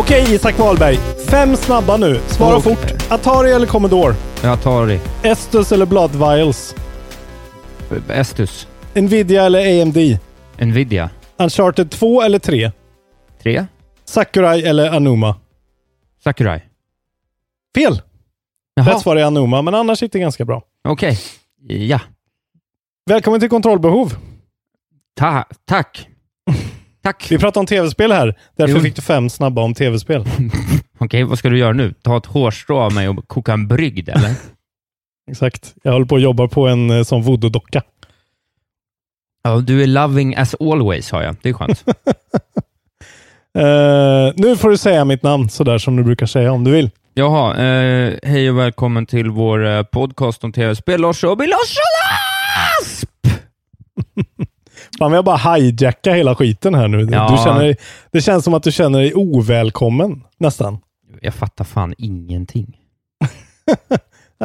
Okej Isak Wahlberg, fem snabba nu. Svara Okej. fort. Atari eller Commodore? Atari. Estus eller Blood Vials? Estus. Nvidia eller AMD? Nvidia. Uncharted 2 eller 3? 3. Sakurai eller Anuma? Sakurai. Fel! Jaha. Rätt svar är Anuma, men annars gick det ganska bra. Okej. Ja. Välkommen till Kontrollbehov. Ta tack. Tack. Vi pratar om tv-spel här. Därför Jo. fick du fem snabba om tv-spel. Okej, vad ska du göra nu? Ta ett hårstrå av mig och koka en brygd, eller? Exakt. Jag håller på och jobbar på en eh, sån voodoo-docka. ja, du är loving as always, har jag. Det är skönt. Eh, nu får du säga mitt namn sådär som du brukar säga om du vill. Jaha, eh, hej och välkommen till vår eh, podcast om tv-spel. Lars Åby Larsson Fan, jag bara hijacka hela skiten här nu. Ja. Du känner, det känns som att du känner dig ovälkommen nästan. Jag fattar fan ingenting.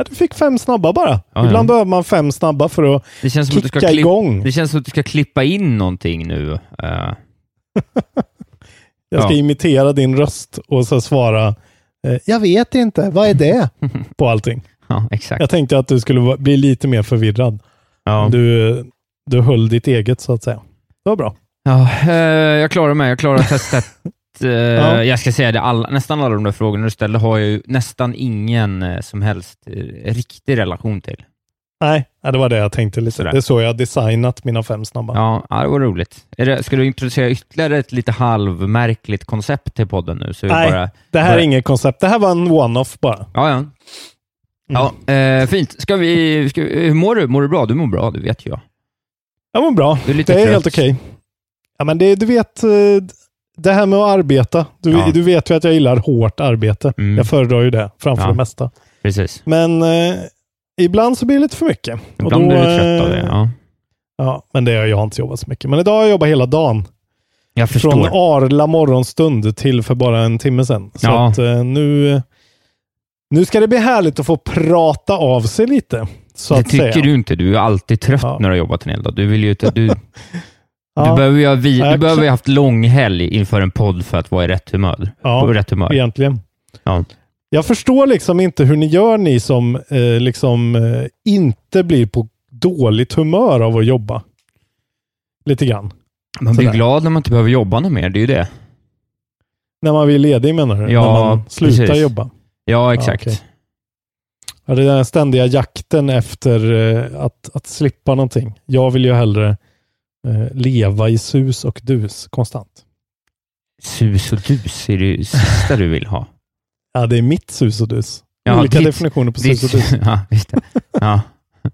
Du fick fem snabba bara. Ja, Ibland ja. behöver man fem snabba för att Det känns som att du kicka igång. Det känns som att du ska klippa in någonting nu. Eh, Jag ska Ja. imitera din röst och så svara eh, Jag vet inte, vad är det? på allting. ja, exakt. Jag tänkte att du skulle bli lite mer förvirrad. Ja. Du, du höll ditt eget så att säga. Det var bra. Ja, eh, jag klarar mig. Jag klarar testet. Eh, Jag ska säga det, alla, nästan alla de där frågorna du ställde har jag ju nästan ingen eh, som helst riktig relation till. Nej, ja, det var det jag tänkte lite. Sådär. Det är så jag har designat mina fem snabba. Ja, ja det var roligt. Det, ska du introducera ytterligare ett lite halvmärkligt koncept till podden nu? Så Nej, bara, det här bara- är inget koncept. Det här var en one-off bara. Ja, ja. Ja, eh, fint. Ska vi, ska, vi- hur mår du? Mår du bra? Du mår bra, det vet jag. Jag mår bra. Det är trött. helt okej. Ja, men det, du vet, eh, det här med att arbeta. Du, Ja. du vet ju att jag gillar hårt arbete. Mm. Jag föredrar ju det framför Ja. det mesta. Precis. Men eh, ibland så blir det lite för mycket. Och Ibland då, blir du trött av det. eh, Ja. Ja, men det, jag har inte jobbat så mycket. Men idag har jag jobbat hela dagen. Jag Från förstår. arla morgonstund till för bara en timme sedan. Så Ja. att eh, nu, nu ska det bli härligt att få prata av sig lite. Det tycker säga. du inte. Du är alltid trött Ja. när du har jobbat en hel dag. Du vill ju inte... Du, Ja, du behöver ju ha, vi, Ja, du behöver haft lång helg inför en podd för att vara i rätt humör. Ja, På rätt humör. egentligen. Ja. Jag förstår liksom inte hur ni gör, ni som eh, liksom eh, inte blir på dåligt humör av att jobba. Lite grann. Man blir Sådär. glad när man inte behöver jobba något mer. Det är ju det. När man blir ledig menar du? Ja, När man slutar precis. jobba? Ja, exakt. okej. Ja, det är den ständiga jakten efter eh, att, att slippa någonting. Jag vill ju hellre eh, leva i sus och dus konstant. Sus och dus är det sista du vill ha. Ja, det är mitt sus och dus. Ja, Olika ditt- definitioner på sus och dus. ja, visst det. Ja.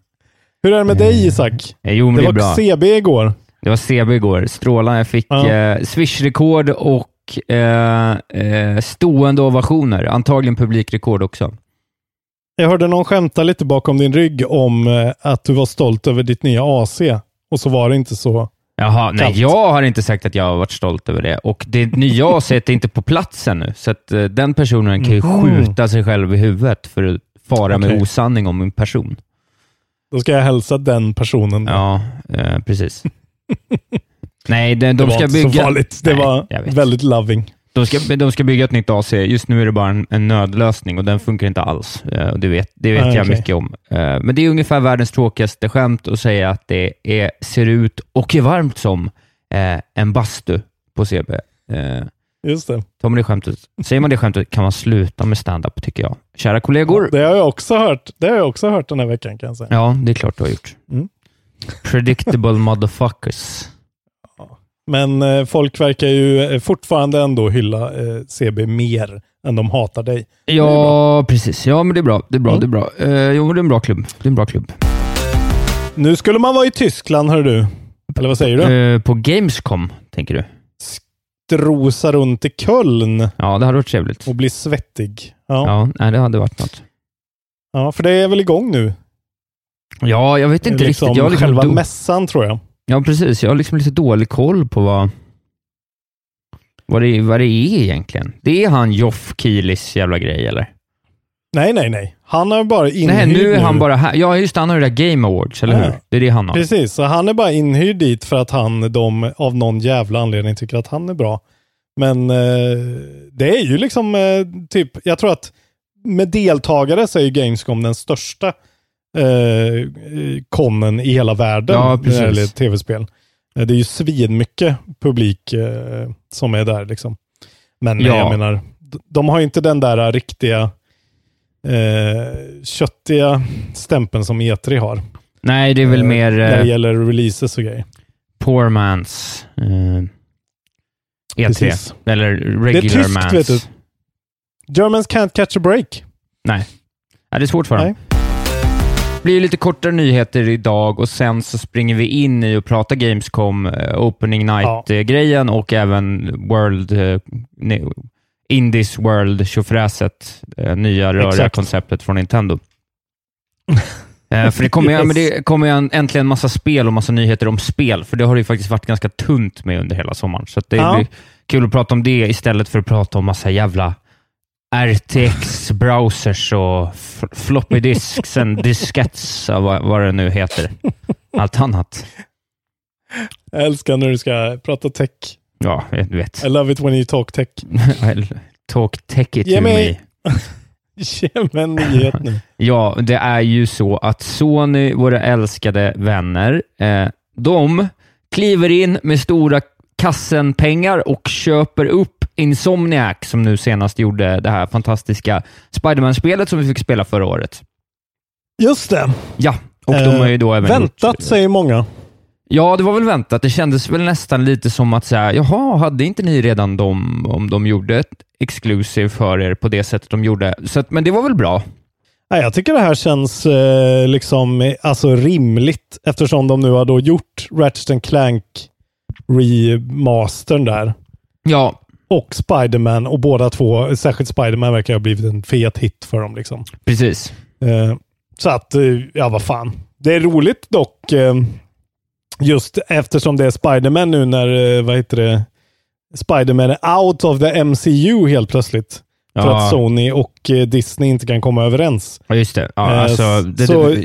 Hur är det med dig Isak? Eh, Jo, men Det det, var bra. CB igår. Det var CB igår. Strålande. Jag fick Ja. eh, Swish-rekord och eh, eh, stående ovationer. Antagligen publikrekord också. Jag hörde någon skämta lite bakom din rygg om eh, att du var stolt över ditt nya AC och så var det inte så. Jaha, nej, jag har inte sagt att jag har varit stolt över det. Och det nya AC är inte på plats ännu, så att eh, den personen kan ju Mhm. skjuta sig själv i huvudet för att fara med Okej. osanning om min person. Då ska jag hälsa den personen. Ja, eh, precis. Nej, de, de det var ska inte bygga... så farligt. Det Nej, var väldigt loving. De ska, de ska bygga ett nytt AC. Just nu är det bara en, en nödlösning och den funkar inte alls. Eh, det vet, det vet Ah, jag mycket om. Eh, men det är ungefär världens tråkigaste skämt att säga att det är, ser ut och är varmt som eh, en bastu på CB. Just det. tar man det skämtet, säger man det skämtet kan man sluta med stand-up tycker jag. Kära kollegor. Det har jag också hört. Det har jag också hört den här veckan kan jag säga. Ja, det är klart du har gjort. Mm. Predictable motherfuckers. Men eh, folk verkar ju eh, fortfarande ändå hylla eh, CB mer än de hatar dig. Ja, precis. Ja, men det är bra. Det är bra. Mm. Det är bra. Eh, jo, det är en bra klubb. Det är en bra klubb. Nu skulle man vara i Tyskland, hör du. Eller vad säger du? Eh, på Gamescom, tänker du? Strosa runt i Köln Ja, det hade varit trevligt. och bli svettig. Ja, Ja, nej, det hade varit något. ja för det är väl igång nu? Ja, jag vet inte liksom riktigt. Jag liksom själva do- mässan tror jag. Ja, precis. Jag har liksom lite dålig koll på vad, vad, det, vad det är egentligen. Det är han Joff Kielis jävla grej, eller? Nej, nej, nej. Han har bara inhyrd Nej, nu är han bara här. Ja, just det. Han har det där Game Awards, eller Ja. hur? Det är det han har. Precis, så han är bara inhyrd dit för att han, de av någon jävla anledning tycker att han är bra. Men eh, det är ju liksom eh, typ, jag tror att med deltagare så är ju Gamescom den största konnen i hela världen Ja, när det tv-spel. Eh, Det är ju svinmycket publik eh, som är där liksom. Men Ja. jag menar, de har inte den där riktiga eh, köttiga stämpeln som E3 har. Nej, det är väl Eh, mer När det eh, gäller releases och grejer. poor man's eh, E3. Precis. Eller Det är regular tyskt, man's. vet du. Germans can't catch a break. Nej. Nej, det är svårt för dem. Nej. Det blir lite kortare nyheter idag och sen så springer vi in i och pratar Gamescom, eh, Opening Night-grejen och även World, eh, Indies World tjofräset, eh, nya röriga Exakt. konceptet från Nintendo. För det kommer, Yes. men det kommer ju en- äntligen massa spel och massa nyheter om spel, för det har det ju faktiskt varit ganska tunt med under hela sommaren. Så det Ja. blir kul att prata om det istället för att prata om massa jävla RTX-browsers och floppy disks and diskettes och vad, vad det nu heter. Allt annat. Jag älskar när du ska prata tech. Ja, jag vet. I love it when you talk tech. Talk tech it Ge to mig- me. Ge mig en nyhet nu. Ja, det är ju så att Sony, våra älskade vänner, eh, de kliver in med stora kassenpengar och köper upp Insomniac, som nu senast gjorde det här fantastiska Spiderman-spelet som vi fick spela förra året. Just det. Ja, och de har ju då även Väntat gjort, säger många. Ja, det var väl väntat. Det kändes väl nästan lite som att säga, jaha, hade inte ni redan dem om de gjorde ett exclusive för er på det sättet de gjorde? Så att, men det var väl bra. Nej, jag tycker det här känns eh, liksom eh, alltså rimligt eftersom de nu har då gjort Ratchet Clank remastern där. Ja, Och Spiderman och båda två, särskilt Spiderman verkar ha blivit en fet hit för dem. Liksom. precis. Eh, så att, eh, ja vad fan. Det är roligt dock. Eh, just eftersom det är Spiderman nu när, eh, vad heter det, Spiderman är out of the MCU helt plötsligt. För Ja. att Sony och eh, Disney inte kan komma överens. Ja, just det. Ja, Eh, alltså, det, så-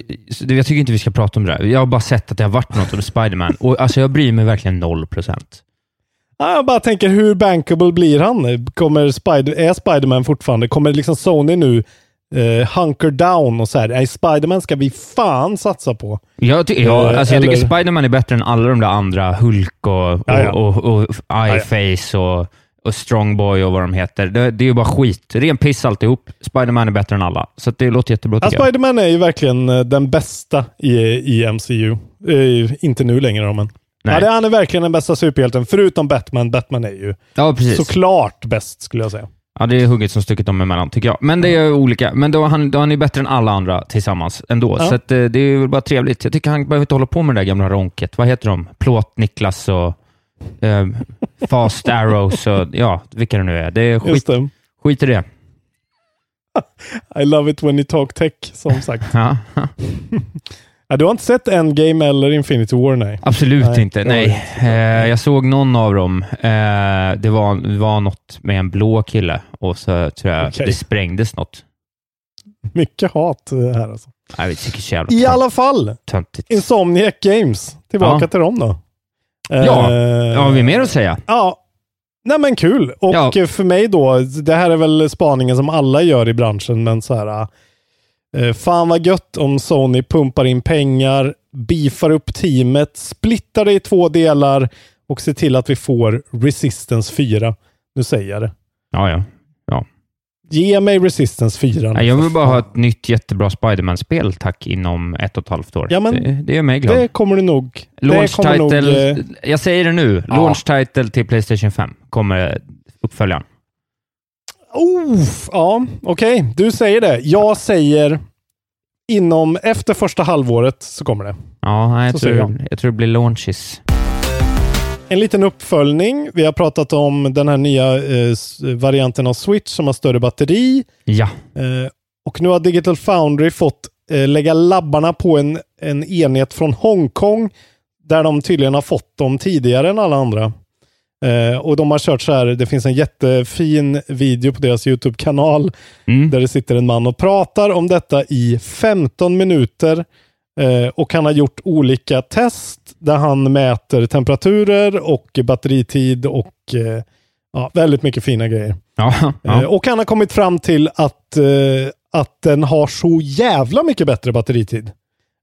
det, jag tycker inte vi ska prata om det där. Jag har bara sett att det har varit något av Spiderman och alltså, jag bryr mig verkligen noll procent. Ja, Jag bara tänker, hur bankable blir han? Kommer Spider är Spiderman fortfarande? Kommer liksom Sony nu eh, hunker down och så här, nej, Spiderman ska vi fan satsa på. Jag, ty- ja, Eh, alltså, jag tycker Spiderman är bättre än alla de där andra, Hulk och, och, Ja, ja. och, och, Eyeface och, och Strongboy och vad de heter. Det, det är ju bara skit. Ren piss alltihop. Spiderman är bättre än alla. Så det låter jättebra Ja. Spiderman är ju verkligen eh, den bästa i, i MCU. Eh, inte nu längre men. Nej. Ja, det, han är verkligen den bästa superhjälten, förutom Batman. Batman är ju Ja, precis. såklart bäst, skulle jag säga. Ja, det är hugget som stucket dem emellan, tycker jag. Men det är olika. Men då, han, då han är bättre än alla andra tillsammans ändå. Ja. Så att, eh, det är väl bara trevligt. Jag tycker han behöver inte hålla på med det där gamla ronket. Vad heter de? Plåt-Niklas och eh, Fast Arrows och ja, vilka det nu är. Det är skit, Just det. skit i det. I love it when you talk tech, som sagt. Ja, ja, du har inte sett Endgame eller Infinity War, nej? absolut Nej, inte. det Nej. Eh, jag såg någon av dem. Eh, det, var, det var något med en blå kille och så tror jag Okej. det sprängdes något. Mycket hat eh, här alltså. Jag vet, så jävla I tönt- alla fall, töntigt. Insomniac Games. Tillbaka Ja. till dem då. Ja, Eh, har vi mer att säga? Ja. Nej men kul. Och Ja. eh, för mig då, det här är väl spaningen som alla gör i branschen, men så här. Eh, fan vad gött om Sony pumpar in pengar, beefar upp teamet, splittar det i två delar och ser till att vi får Resistance 4. Nu säger jag det. Ja, ja. Ge mig Resistance 4. Nej, Jag vill bara ha ett nytt jättebra Spiderman-spel, tack, inom ett och ett halvt år. Ja, men det, det gör mig glad. Det kommer du nog. Launch kommer nog, title, eh, jag säger det nu, Ja. launch title till Playstation 5 kommer uppföljaren. Oh, ja, okej. Du säger det. Jag säger inom, efter första halvåret så kommer det. Ja, Så jag, tror, jag tror det blir launches. En liten uppföljning. Vi har pratat om den här nya eh, varianten av Switch som har större batteri. Ja, Eh, och nu har Digital Foundry fått eh, lägga labbarna på en, en enhet från Hongkong där de tydligen har fått dem tidigare än alla andra. Eh, och de har kört så här, det finns en jättefin video på deras YouTube-kanal mm. där det sitter en man och pratar om detta i 15 minuter. Eh, och han har gjort olika test där han mäter temperaturer och batteritid och eh, ja, väldigt mycket fina grejer. ja, Eh, ja. och han har kommit fram till att, eh, att den har så jävla mycket bättre batteritid.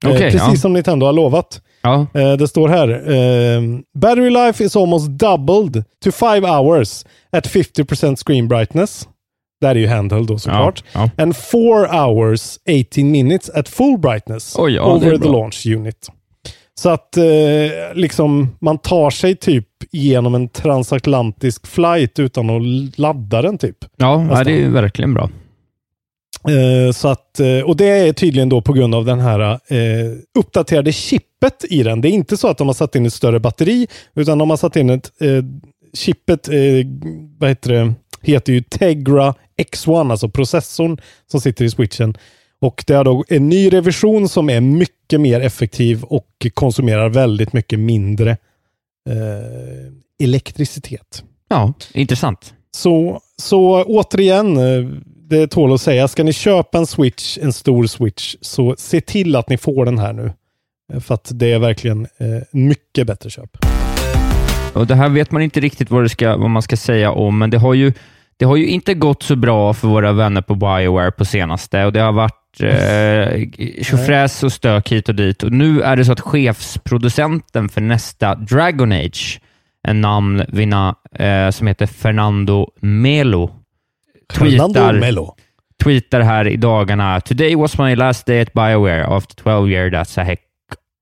Eh, Okej, precis ja. som Nintendo har lovat. Ja. Eh, det står här. Eh, battery life is almost doubled to 5 hours at 50% screen brightness. Det här är ju handheld då såklart. Ja, And 4 hours 18 minutes at full brightness Oj, ja, over the launch unit. Så att eh, liksom man tar sig typ genom en transatlantisk flight utan att ladda den typ. ja, ja det är verkligen bra. Eh, så att, eh, och det är tydligen då på grund av den här eh, uppdaterade chippet i den. Det är inte så att de har satt in ett större batteri, utan de har satt in ett eh, chippet, eh, vad heter det, heter ju Tegra X1, alltså processorn som sitter i switchen. Och det är då en ny revision som är mycket mer effektiv och konsumerar väldigt mycket mindre eh, elektricitet. Ja, intressant. Så, så återigen, eh, det tål att säga, ska ni köpa en switch, en stor switch, så se till att ni får den här nu. Eh, För att det är verkligen eh, mycket bättre köp. Och Det här vet man inte riktigt vad, ska, vad man ska säga om, men det har, ju, det har ju inte gått så bra för våra vänner på Bioware på senaste och det har varit eh, tjofräs och stök hit och dit. Och nu är det så att chefsproducenten för nästa Dragon Age, en namn vinna, eh, som heter Fernando Melo, tweetar, tweetar här i dagarna “Today was my last day at Bioware after 12 years that's a heck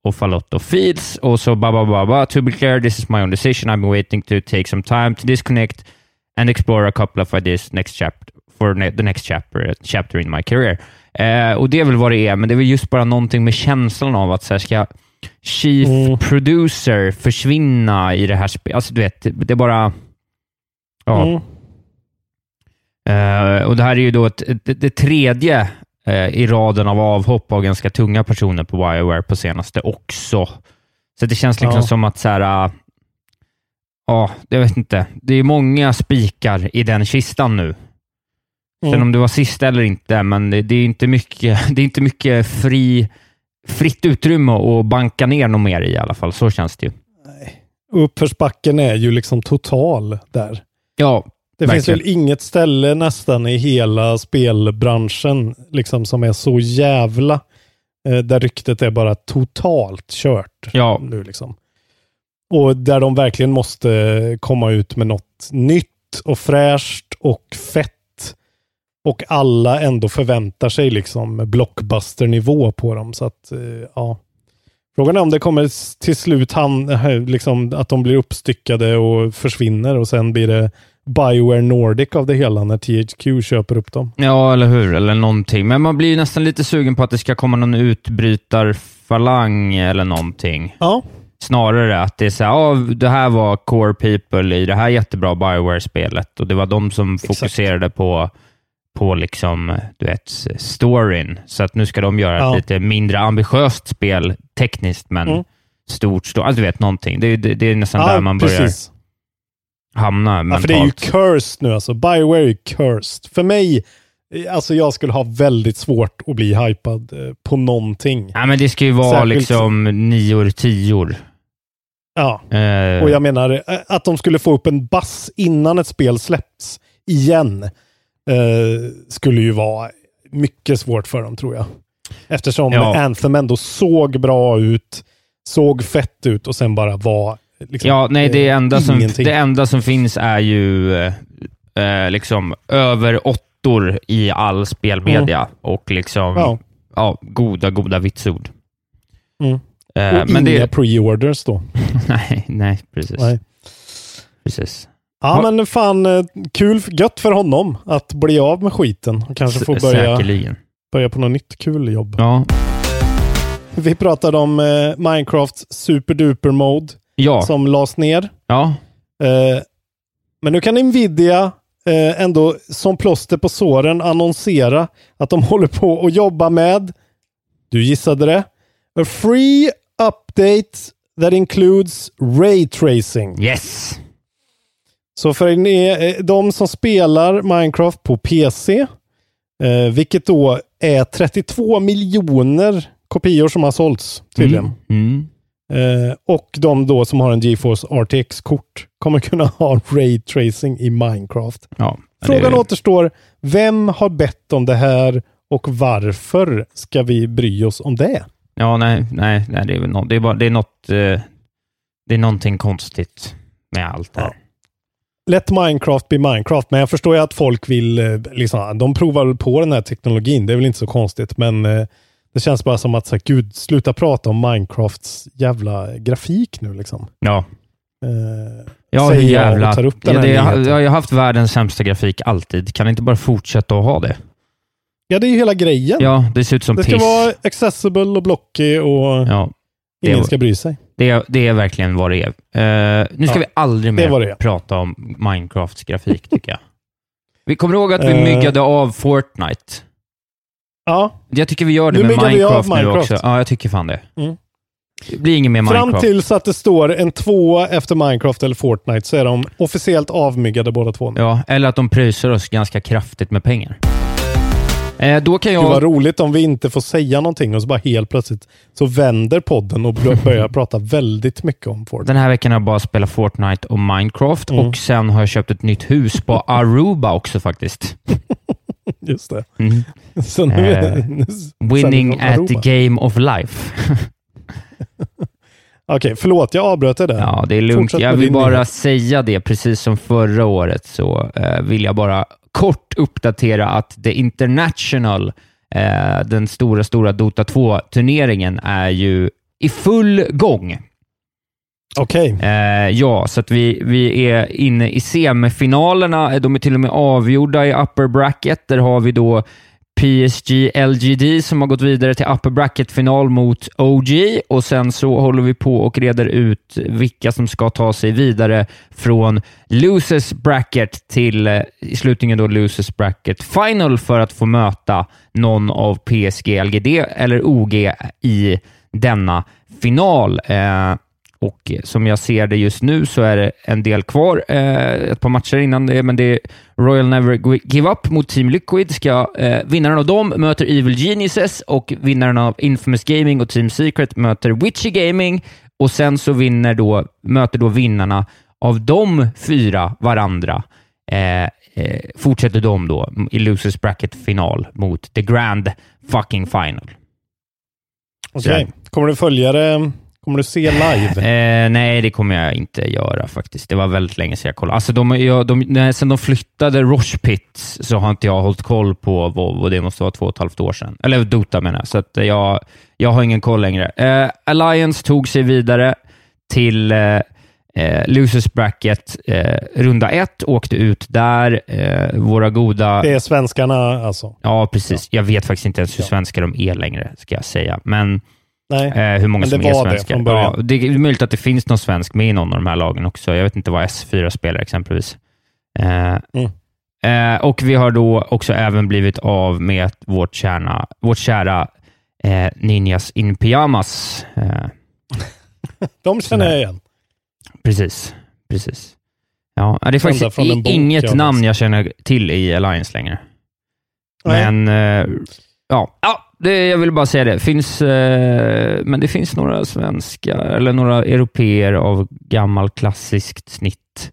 of a lot of feeds”. Och så ba, ba, ba, ba. “To be clear, this is my own decision. I've been waiting to take some time to disconnect and explore a couple of ideas next chapter for ne the next chapter, chapter in my career”. Eh, och det är väl vad det är, men det är väl just bara någonting med känslan av att så här, ska Chief Mm. Producer försvinna i det här spelet. Alltså, du vet, det, det är bara... Ja. Mm. Eh, och Det här är ju då ett, ett, det tredje eh, i raden av avhopp av ganska tunga personer på Bioware på senaste också. Så det känns liksom Ja. som att så här, ah, ja, jag vet inte. Det är många spikar i den kistan nu. Sen Mm. om det var sista eller inte, men det, det är inte mycket, det är inte mycket fri, fritt utrymme att banka ner något mer i i alla fall. Så känns det ju. Uppförsbacken är ju liksom total där. Ja, Det finns Verkligen. väl inget ställe nästan i hela spelbranschen liksom som är så jävla eh, där ryktet är bara totalt kört ja, nu liksom. Och där de verkligen måste komma ut med något nytt och fräscht och fett. Och alla ändå förväntar sig liksom blockbuster-nivå på dem. Så att, eh, ja. Frågan är om det kommer till slut han, eh, liksom, att de blir uppstyckade och försvinner och sen blir det Bioware Nordic av det hela när THQ köper upp dem. Ja, eller hur? Eller någonting. Men man blir ju nästan lite sugen på att det ska komma någon utbrytarfalang eller någonting. Ja, Snarare att det är så här, det här var core people i det här jättebra Bioware-spelet och det var de som Exakt. fokuserade på, på liksom, du vet, storyn. Så att nu ska de göra Ja. ett lite mindre ambitiöst spel tekniskt, men Mm. stort, stort. Alltså, du vet, någonting. Det, är- det, det är nästan ja där man börjar precis. Hamna Ja, mentalt. för det är ju cursed nu alltså. Bioware är cursed. För mig, eh, alltså jag skulle ha väldigt svårt att bli hypad eh, på någonting. Ja, men det ska ju vara Särskilt- liksom nior, tior. Ja, Eh, och jag menar eh, att de skulle få upp en bass innan ett spel släpps igen eh, skulle ju vara mycket svårt för dem tror jag. Eftersom Ja. Anthem ändå såg bra ut, såg fett ut och sen bara var liksom, ja, nej, det eh, enda, som, ingenting. det enda som finns är ju eh, eh, liksom över åttor i all spelmedia och liksom Ja. ja, goda, goda vitsord. Mm. Eh, och men inga det, pre-orders då. nej, nej, precis. Nej. precis. Ja, men fan eh, kul, gött för honom att bli av med skiten och kanske få börja, Säkerligen. börja på något nytt kul jobb. Ja. Vi pratade om eh, Minecraft Superduper Mode Ja. som lades ner. ja. Eh, men nu kan Nvidia eh, ändå som plåster på såren annonsera att de håller på att jobba med, du gissade det, a free update that includes ray tracing. Yes. Så för eh, de som spelar Minecraft på PC, eh, vilket då är 32 miljoner kopior som har sålts tydligen. Mm. Mm. Eh, och de då som har en GeForce RTX-kort kommer kunna ha Ray Tracing i Minecraft. Ja. Frågan det, återstår, vem har bett om det här och varför ska vi bry oss om det? Ja, nej, nej, nej det, är väl nå- det är bara, det är något, eh, det är någonting konstigt med allt det här. Let Minecraft bli Minecraft, men jag förstår ju att folk vill, eh, liksom, de provar på den här teknologin, det är väl inte så konstigt, men eh, det känns bara som att, så här, gud, sluta prata om Minecrafts jävla grafik nu liksom. Ja. Eh, Ja, säger jag jävla... tar upp den ja, här det, jag, nyheten. jag har haft världens sämsta grafik alltid. Kan inte bara fortsätta att ha det? ja, det är ju hela grejen. Ja, det ser ut som det ska piss. vara accessible och blocky och Ja, det, ingen var- ska bry sig. det, är- det är verkligen vad det är. Eh, nu ska Ja, vi aldrig det mer det prata om Minecrafts grafik, tycker jag. Vi kommer ihåg att vi Eh. myggade av Fortnite. Ja, Jag tycker vi gör det Nu med Minecraft, av nu Minecraft. också. Ja, jag tycker fan det. Mm. Det blir inget mer fram Minecraft. tills att det står en tvåa efter Minecraft eller Fortnite så är de officiellt avmyggade båda två. Ja, eller att de pröjsar oss ganska kraftigt med pengar. Eh, då kan Det var jag... roligt om vi inte får säga någonting och så bara helt plötsligt så vänder podden och bör- börjar prata väldigt mycket om Fortnite. Den här veckan har jag bara spelat Fortnite och Minecraft Mm. och sen har jag köpt ett nytt hus på Aruba också faktiskt. Just det. Mm. Nu, Eh, nu Winning at the game of life. Okej, förlåt jag avbröt det där. Ja, det är lugnt. Fortsätt Jag vill bara säga det, precis som förra året så eh, vill jag bara kort uppdatera att The International, eh, den stora, stora Dota 2-turneringen, är ju i full gång. Okej, Eh, ja, så att vi, vi är inne i semifinalerna. De är till och med avgjorda i upper bracket. Där har vi då PSG LGD som har gått vidare till upper bracket-final mot OG och sen så håller vi på och reder ut vilka som ska ta sig vidare från losers bracket till i slutningen då losers bracket final för att få möta någon av PSG, LGD eller OG i denna final. Eh, och som jag ser det just nu så är det en del kvar, eh, ett par matcher innan det, men det är Royal Never Gi- Give Up mot Team Liquid. Ska, eh, vinnaren av dem möter Evil Geniuses och vinnaren av Infamous Gaming och Team Secret möter Witchy Gaming och sen så vinner då, möter då vinnarna av de fyra varandra. Eh, eh, fortsätter de då i Losers Bracket-final mot The Grand Fucking Final. okej. Kommer du följa det? Kommer du se live? Eh, nej, det kommer jag inte göra faktiskt. Det var väldigt länge sedan jag kollade. Alltså, de, jag, de, när, sen de flyttade Roche Pit så har inte jag hållit koll på vad det måste vara två och ett halvt år sedan. Eller Dota menar jag. Så att jag, jag har ingen koll längre. Eh, Alliance tog sig vidare till eh, eh, Losers Bracket, eh, runda ett, åkte ut där. Eh, våra goda... Det är svenskarna alltså? Ja, precis. Jag vet faktiskt inte ens hur svenska de är längre, ska jag säga. Men Nej. Eh, hur många Men det som är var det svenskar. från början. Ja, det är möjligt att det finns någon svensk med i någon av de här lagen också. Jag vet inte vad S4 spelar exempelvis. Eh, Mm. eh, och vi har då också även blivit av med vårt, kärna, vårt kära eh, Ninjas in Pyjamas. Eh, De känner jag igen. precis, precis. Ja, det är faktiskt i- bok inget jag namn jag känner till i Alliance längre. Nej. Men, eh, ja. ja, det, jag vill bara säga det. Finns, eh, men det finns några svenskar, eller några europeer av gammal klassiskt snitt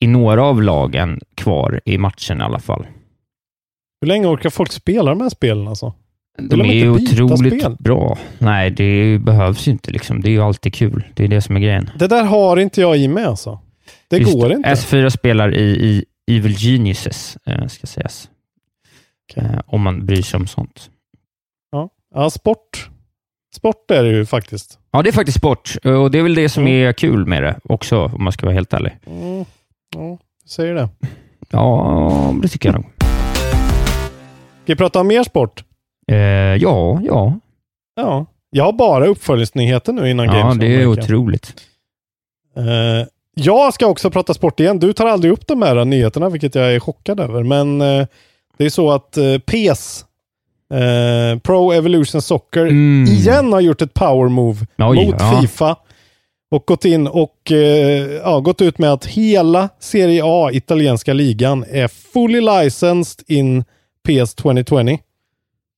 i några av lagen kvar i matchen i alla fall. Hur länge orkar folk spela de här spelen alltså? De de är ju otroligt spel? bra. Nej, det behövs ju inte. Liksom. Det är ju alltid kul. Det är det som är grejen. Det där har inte jag i mig alltså. Det Just går inte. S4 spelar i, i Evil Geniuses, eh, ska sägas. Eh, om man bryr sig om sånt. Ja. ja, sport. Sport är det ju faktiskt. Ja, det är faktiskt sport och det är väl det som Mm. är kul med det också, om man ska vara helt ärlig. Mm. Ja, du säger det. Ja, det tycker jag nog. Ska vi prata om mer sport? Eh, ja, ja. Ja. Jag har bara uppföljningsnyheter nu innan Ja, Games. det är otroligt. Eh, jag ska också prata sport igen. Du tar aldrig upp de här nyheterna, vilket jag är chockad över. Men eh, det är så att eh, PES, eh, Pro Evolution Soccer, Mm. igen har gjort ett power move Oj, mot ja. Fifa. Och gått in och eh, ja, gått ut med att hela Serie A, italienska ligan, är fully licensed in PS 2020.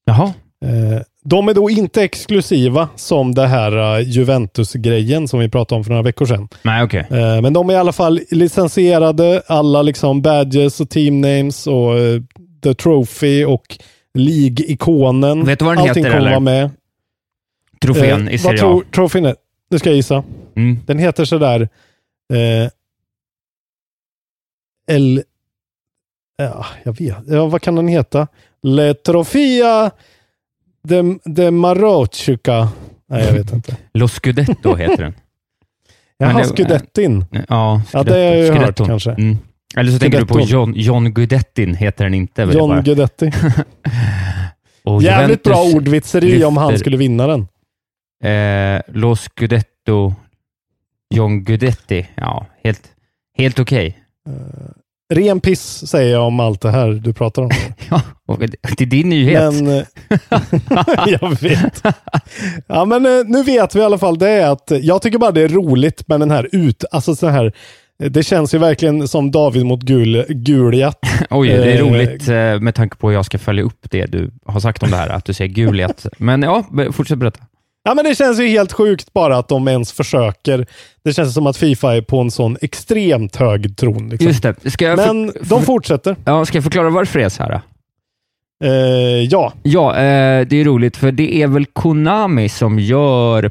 Jaha. Eh, de är då inte exklusiva som det här eh, Juventus-grejen som vi pratade om för några veckor sedan. Nej, okej. Eh, men de är i alla fall licensierade, alla liksom badges och team names och eh, the trophy och League-ikonen. Vet du vad den Allting heter, kommer vara med. Trofén Eh, i Serie Vad A. tror trofén är? Nu ska jag gissa. Mm. Den heter sådär eh, El... Ja, jag vet. Ja, vad kan den heta? Le Trofia de, de Maroccica. Nej, jag vet inte. Lo Scudetto heter den. Jaha, det- Scudettin. Ja, Ja, det har jag ju hört kanske. Mm. Eller så tänker du på. John, John Guidettin, heter den inte. väl John. Guidetti. Jävligt bra Juventus ordvitseri om han lyfter- skulle vinna den. Eh, Lo Scudetto, John Guidetti. Ja, helt, helt okej. Ren piss säger jag om allt det här du pratar om. Ja, det är din nyhet. Men, eh, jag vet. Ja, men eh, nu vet vi i alla fall det att eh, jag tycker bara det är roligt med den här ut, alltså så här, eh, det känns ju verkligen som David mot gul, Guliat. Oj, det är eh, roligt eh, med tanke på hur jag ska följa upp det du har sagt om det här, att du säger Guliat. Men ja, fortsätt berätta. Ja, men det känns ju helt sjukt bara att de ens försöker. Det känns som att Fifa är på en sån extremt hög tron. Liksom. Just det. Ska jag, Men de fortsätter. ja, ska jag förklara varför det är så här? Eh, ja, Ja, eh, det är roligt, för det är väl Konami som gör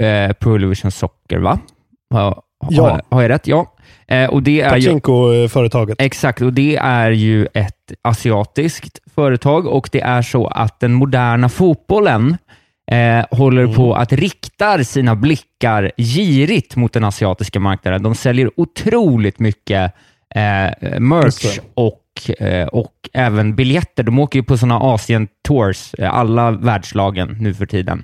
eh, Pro Evolution Soccer, va? Ha, Ja. Har, har jag rätt? Ja. Eh, och det är Pachinko-företaget. exakt, och det är ju ett asiatiskt företag och det är så att den moderna fotbollen eh, håller Mm. på att rikta sina blickar girigt mot den asiatiska marknaden. De säljer otroligt mycket eh, merch och, eh, och även biljetter. De åker ju på sådana Asien-tours, eh, alla världslagen nu för tiden.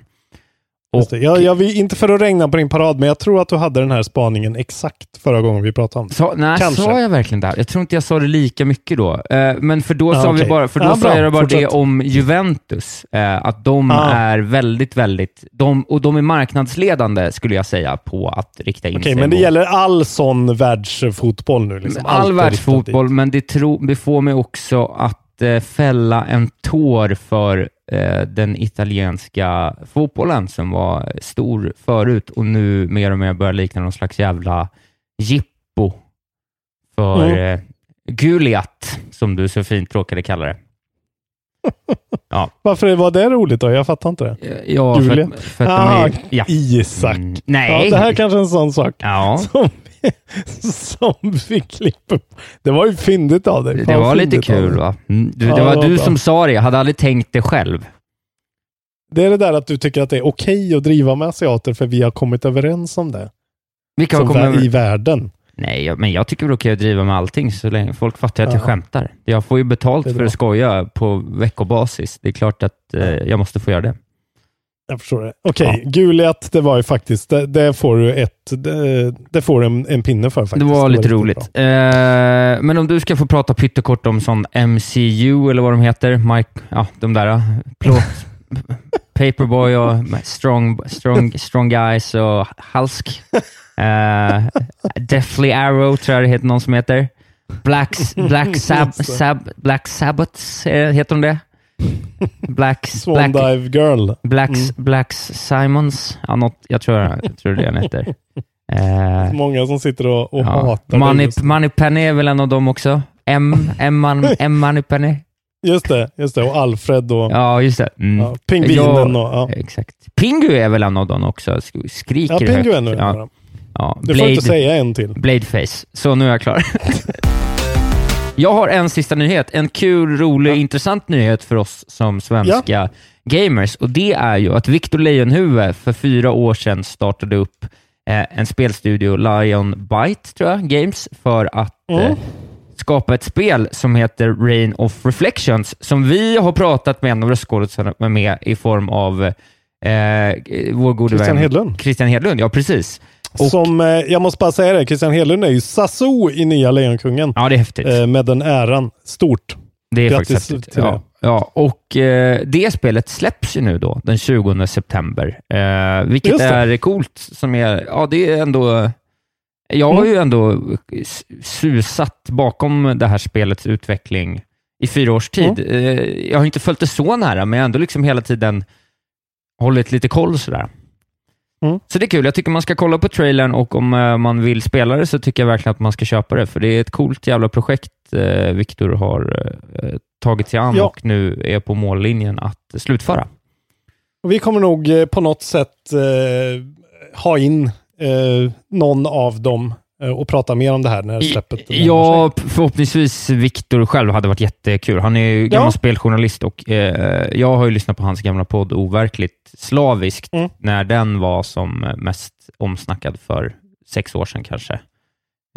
Det. Jag, jag vill inte för att regna på din parad, men jag tror att du hade den här spaningen exakt förra gången vi pratade om det. Så, nej, Kanske. sa jag verkligen det här? Jag tror inte jag sa det lika mycket då. Eh, men för då Ja, sa vi okej. bara, för då Ja, sa jag bara det om Juventus. Eh, att de Ah. är väldigt, väldigt, de, och de är marknadsledande skulle jag säga på att rikta in Okej, sig men det mot gäller all sån världsfotboll nu? Liksom. All är världsfotboll, men det, tro, det får mig också att eh, fälla en tår för eh, den italienska fotbollen som var stor förut och nu mer och mer börjar likna någon slags jävla jippo för Mm. eh, Guliat, som du så fint råkade kalla det. dit. Varför var det roligt då? Jag fattar inte det. Ja, för, att- för att Ah, är... Ja. Isak. Mm, Ja, nej. det här kanske är en sån sak Ja, som, som vi klipper. Det var ju fyndigt av dig. det var lite kul va? Mm, du, Ja, det var det var du som sa det, jag hade aldrig tänkt det själv. Det är det där att du tycker att det är okej att driva med asiater för vi har kommit överens om det. Vilka har kommit vä- i över... världen. Nej, jag- men jag tycker det är okej att driva med allting så länge folk fattar att jag Ja. skämtar. Jag får ju betalt för att skoja på veckobasis. Det är klart att eh, jag måste få göra det. Jag förstår det. Okej, Guliat, det var ju faktiskt, det, det får du ett, det, det får du en, en pinne för faktiskt. det var lite riktigt roligt. bra. Eh, men om du ska få prata pyttekort om sån MCU eller vad de heter, Mike, ja, de där, eh, plåt, Paperboy och Strong, strong, strong Guys och Halsk. Uh, Deathly Arrow tror jag det heter någon som heter. Black, Black, Sab, det. Sab, Black Sabbaths, eh, heter de det? Blacks, Swan Black, Dive Girl. Blacks, Blacks Simons. Ja, något, jag, tror, jag tror det den heter. Eh, Många som sitter och, och ja. hatar Money, det. Moneypenny är väl en av dem också? M, M, M Moneypenny. just det, just det. Och Alfred och Ja, just det. Mm. ja, Pingvinen. Jag- och, ja. Exakt. Pingu är väl en av dem också? Sk- Skriker ja, Pingu är högt. nu en av ja, ja. Du får inte säga en till. Bladeface. Så nu är jag klar. jag har en sista nyhet. En kul, rolig, intressant nyhet för oss som svenska gamers. Och Det är ju att Victor Leijonhufvud för fyra år sedan startade upp eh, en spelstudio, Lion Byte, tror jag, Games, för att Mm. eh, skapa ett spel som heter Rain of Reflections, som vi har pratat med en av röstskådespelarna med i form av eh, vår gode Christian vän Hedlund. Christian Hedlund, ja precis. Och- Som, eh, jag måste bara säga det, Christian Hedlund är ju Sassou i nya Lejonkungen. Ja, det är häftigt. Eh, med den äran. Stort. Det är Grattis faktiskt häftigt. till det. Ja, ja, och eh, det spelet släpps ju nu då, den 20 september. Eh, vilket är coolt. Som är, ja, det är ändå... Jag har Mm. ju ändå s- susat bakom det här spelets utveckling i fyra års tid. Mm. Eh, jag har inte följt det så nära, men jag har ändå liksom hela tiden hållit lite koll sådär. Mm. Så det är kul. Jag tycker man ska kolla på trailern och om eh, man vill spela det så tycker jag verkligen att man ska köpa det, för det är ett coolt jävla projekt eh, Viktor har eh, tagit sig an Ja. och nu är på mållinjen att slutföra. Och vi kommer nog eh, på något sätt eh, ha in eh, någon av dem eh, och prata mer om det här när släppet Ja, förhoppningsvis Viktor själv hade varit jättekul. Han är ju gammal Ja. speljournalist och eh, jag har ju lyssnat på hans gamla podd Overkligt slaviskt Mm. när den var som mest omsnackad för sex år sedan kanske.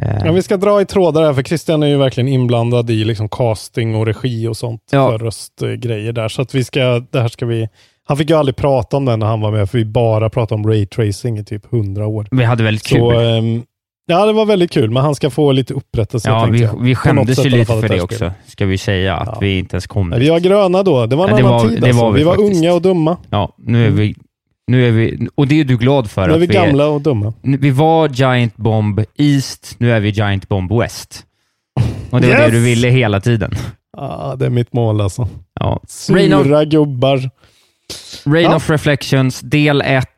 Eh, Ja, vi ska dra i trådar här, för Christian är ju verkligen inblandad i liksom casting och regi och sånt Ja. för röstgrejer där. Så att vi ska, det här ska vi... Han fick ju aldrig prata om det när han var med, för vi bara pratade om raytracing i typ hundra år. vi hade väldigt kul. Så, ehm, ja, det var väldigt kul, men han ska få lite upprättelse. ja, vi, vi skämdes ju lite för det också, ska vi säga, att Ja. vi inte ens kom dit. Vi var gröna då. Det var en Ja, annan var- tid alltså. var vi Vi var unga och dumma. Ja, nu är vi, nu är vi, och det är du glad för. Nu är att vi gamla och dumma. Vi var Giant Bomb East, nu är vi Giant Bomb West. Och det var Yes! det du ville hela tiden. Ja, det är mitt mål alltså. Ja. Rain, of, Sura gubbar. Rain Ja. of Reflections, del 1,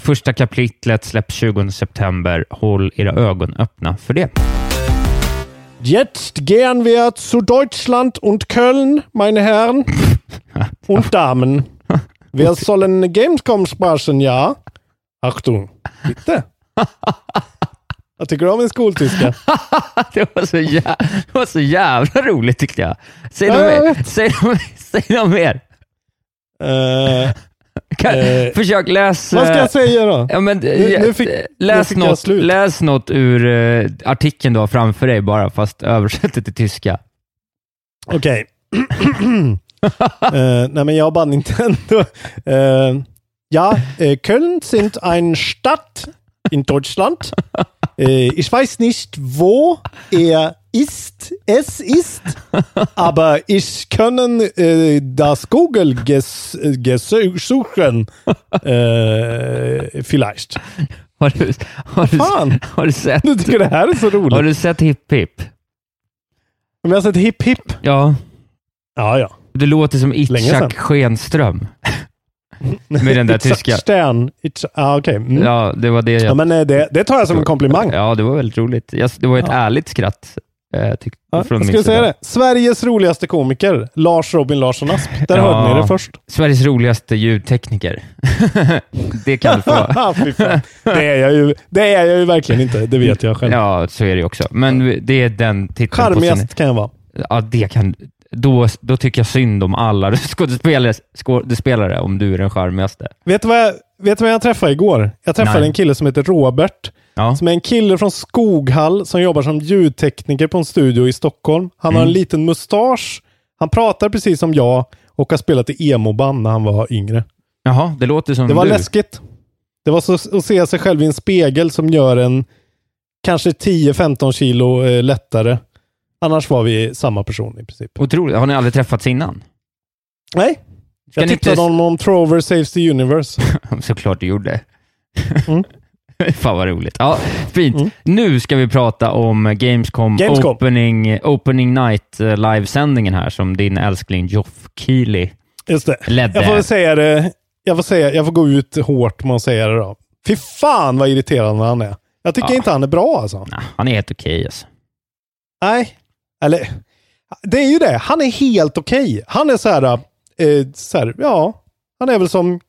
första kapitlet släpps 20 september. Håll era ögon öppna för det. Jetzt gehen wir zu Deutschland und Köln, meine Herren und Damen. Wir sollen Gamescom sprechen, ja? Achtung, bitte. Jag tycker du om min skoltyska? det, var så jä- det var så jävla roligt tyckte jag. Säg något mer. Säg något, säg något mer. Eh, Kan, Eh, försök läs... vad ska eh, jag säga då? Ja, men, Nu- nu fick- läs, nu något, läs något ur uh, artikeln du har framför dig bara, fast översätt det till tyska. Okej. äh, nej, men jag har bara Nintendo. Äh, ja, äh, Köln sind ein Stadt in Deutschland. Ich weiß nicht, wo er ist, es ist, aber ich können äh, das Google ges, gesuchen äh, vielleicht. Har du, har du, Fan, har du sett, du tycker det här är så roligt. har du sett Hipp Hipp? Om jag har sett hipp hipp. Ja. Ja, ja. Du låter som. Itzhak Schenström. Med den där tyska. Stern. It's, ah, okej. Mm. Ja, det var det Ja, jag... men eh, det, det tar jag som en komplimang. Ja, det var väldigt roligt. Jag, det var ett Ja. ärligt skratt. Eh, tyck, Ja, från jag skulle säga det. Sveriges roligaste komiker, Lars Robin Larsson Asp. Där Ja. hörde ni det först. Sveriges roligaste ljudtekniker. det kan du få. Fy fan. det, är jag ju, det är jag ju verkligen inte, det vet jag själv. Ja, så är det också. Men det är den titeln. Charmigast kan jag vara. Ja, det kan... Då, då tycker jag synd om alla skådespelare, skådespelare om du är den charmigaste. Vet du vad jag, vet du vad jag träffade igår? Jag träffade Nej. en kille som heter Robert. Ja. Som är en kille från Skoghall som jobbar som ljudtekniker på en studio i Stockholm. Han har Mm. en liten mustasch. Han pratar precis som jag och har spelat i emo-band när han var yngre. Jaha, det låter som Det var du. läskigt. Det var så att se sig själv i en spegel som gör en kanske 10-15 kilo eh, lättare. Annars var vi samma person i princip. Otroligt. Har ni aldrig träffats innan? Nej. Ska Jag tipsade inte- honom om Trover Saves the Universe. Såklart du gjorde. Mm. Fan vad roligt. Ja, fint. Mm. Nu ska vi prata om Gamescom, Gamescom. Opening, opening Night eh, livesändningen här som din älskling Geoff Keighley Just det. ledde. Jag får väl säga det. Jag får, säga, jag får gå ut hårt med att säga det då. Fy fan vad irriterande han är. Jag tycker Ja. inte han är bra alltså. Nah, han är helt okej alltså. Nej, eller det är ju det. Han är helt okej. Han är så här, eh, så här, ja, han är väl som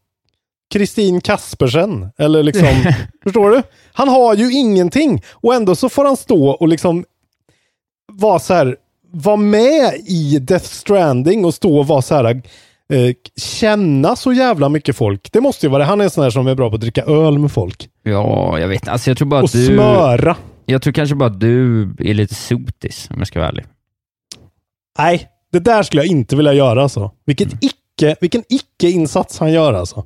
Kristin Kaspersen. Eller liksom, förstår du? Han har ju ingenting och ändå så får han stå och liksom vara så här, vara med i Death Stranding och stå och vara så här, eh, känna så jävla mycket folk. Det måste ju vara det. Han är en sån här som är bra på att dricka öl med folk. Ja, jag vet. Alltså jag tror bara Och att du... smöra. Jag tror kanske bara att du är lite sotis, om jag ska vara ärlig. Nej, det där skulle jag inte vilja göra alltså. Vilket icke, vilken icke-insats han gör alltså.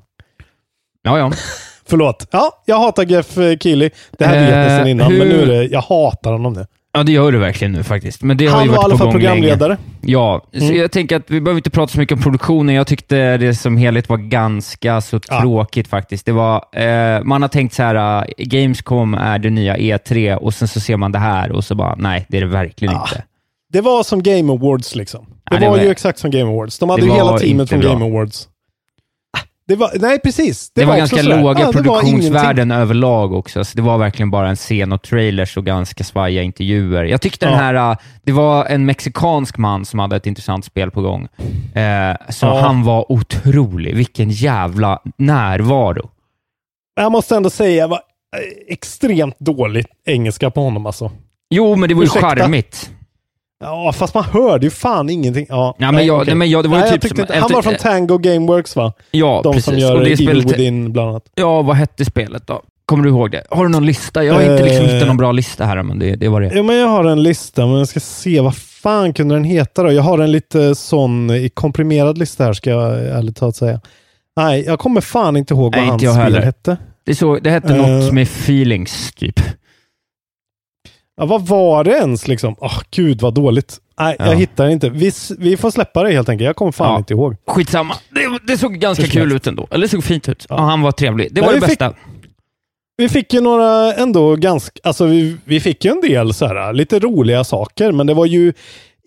Ja, ja. Förlåt. Ja, jag hatar Jeff eh, Keely. Det ni Eh, sedan innan, men hur- nu är det, jag hatar honom nu. Ja, det gör du verkligen nu faktiskt. Men det har Han ju var i alla fall gång länge. programledare. Ja, så Mm. jag tänker att vi behöver inte prata så mycket om produktionen. Jag tyckte det som helhet var ganska så Ja. tråkigt faktiskt. Det var, eh, man har tänkt så här, eh, Gamescom är det nya E3 och sen så ser man det här och så bara, nej, det är det verkligen Ja. inte. Det var som Game Awards liksom. Det, Ja, det var, var- ju exakt som Game Awards. De hade ju hela teamet från bra. Game Awards. Det var, nej, precis. Det, var, också ganska sådär. låga Ja, det var produktionsvärden överlag också, så det var verkligen bara en scen och trailers och ganska svajiga intervjuer. Jag tyckte den Ja. här, äh, det var en mexikansk man som hade ett intressant spel på gång. Eh, så Ja. han var otrolig. Vilken jävla närvaro. Jag måste ändå säga, det var eh, extremt dåligt engelska på honom alltså. Jo, men det var ju Ursäkta? charmigt. Ja, fast man hörde ju fan ingenting. Ja, Ja, men jag- nej, men jag- det var ju nej, typ som inte, Han var från Tango Gameworks va? Ja, De precis. som gör och det Evil spelet, Within bland annat. Ja, vad hette spelet då? Kommer du ihåg det? Har du någon lista? Jag har inte liksom Eh. hittat någon bra lista här, men det, det var det. Ja, men jag har en lista, men jag ska se vad fan kunde den heta då? Jag har en lite sån i komprimerad lista här, ska jag ärligt talat säga. Nej, jag kommer fan inte ihåg vad Nej, hans spel heller. hette. Det, så, det hette Eh. något med feelings, typ. Ja, vad var det ens liksom? Åh, gud vad dåligt. Nej, Ja. jag hittar inte. Vi, vi får släppa det helt enkelt. Jag kommer fan Ja. inte ihåg. Skitsamma. Det, det såg ganska som kul ut ändå. Eller det såg fint ut. Ja. Ja. han var trevlig. Det Nej, var det vi fick- bästa. Vi fick ju några ändå ganska, alltså vi, vi fick ju en del så här, lite roliga saker, men det var ju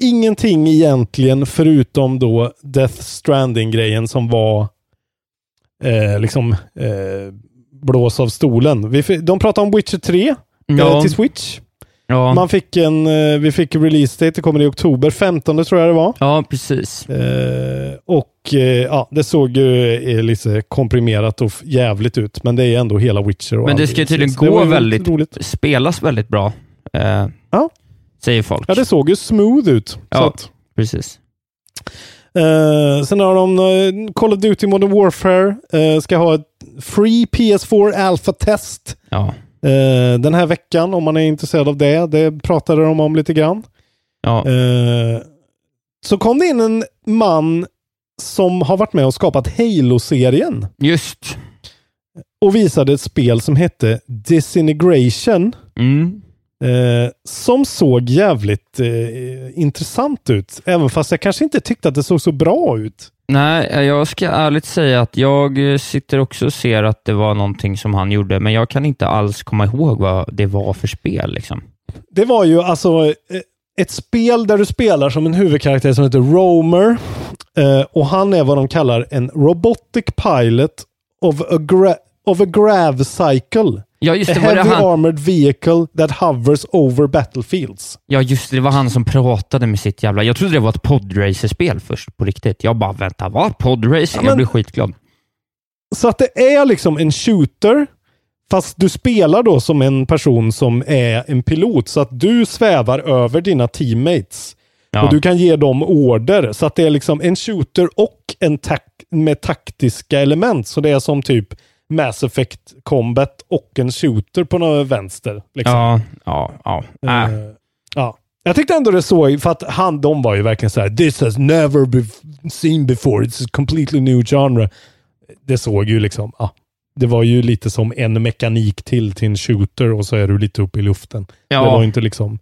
ingenting egentligen förutom då Death Stranding-grejen som var eh, liksom eh, blås av stolen. Vi, de pratade om Witcher 3 eh, Ja. till Switch. Ja. Man fick en, eh, vi fick release date, det kommer i oktober 15 tror jag det var. ja, precis. Eh, och eh, ja, det såg ju eh, lite komprimerat och jävligt ut, men det är ändå hela Witcher. Och Men det ska ju tydligen gå väldigt, roligt. spelas väldigt bra. Eh, Ja. Säger folk. Ja, det såg ju smooth ut. Ja. att, Precis. sen har de Call of Duty Modern Warfare. Ska ha ett free PS4 Alpha Test Ja. Eh, den här veckan om man är intresserad av det. Det pratade de om lite grann. Ja. Eh, så kom det in en man som har varit med och skapat Halo-serien Just. och visade ett spel som hette Disintegration. Mm. Eh, som såg jävligt eh, intressant ut. Även fast jag kanske inte tyckte att det såg så bra ut. Nej, eh, jag ska ärligt säga att jag eh, sitter också och ser att det var någonting som han gjorde, men jag kan inte alls komma ihåg vad det var för spel. Liksom. Det var ju alltså eh, ett spel där du spelar som en huvudkaraktär som heter Romer. Och han är vad de kallar en robotic pilot of a, gra- of a grav cycle. Ja, just A det, var det heavy han, armored vehicle that hovers over battlefields. ja, just det, det var han som pratade med sitt jävla... Jag trodde det var ett podracerspel först, på riktigt. Jag bara, vänta, vad? Podracer? Ja, men- Jag blev skitglad. Så att det är liksom en shooter, fast du spelar då som en person som är en pilot. Så att du svävar över dina teammates. Ja. Och du kan ge dem order. Så att det är liksom en shooter och en tak med taktiska element. Så det är som typ Mass Effect Combat och en shooter på något vänster. Liksom. ja, ja, ja. Äh. Eh, ja. Jag tyckte ändå det såg, för att han, de var ju verkligen så här, this has never been seen before, it's a completely new genre. Det såg ju liksom, ja, det var ju lite som en mekanik till till en shooter och så är du lite uppe i luften. Ja. Det var inte liksom,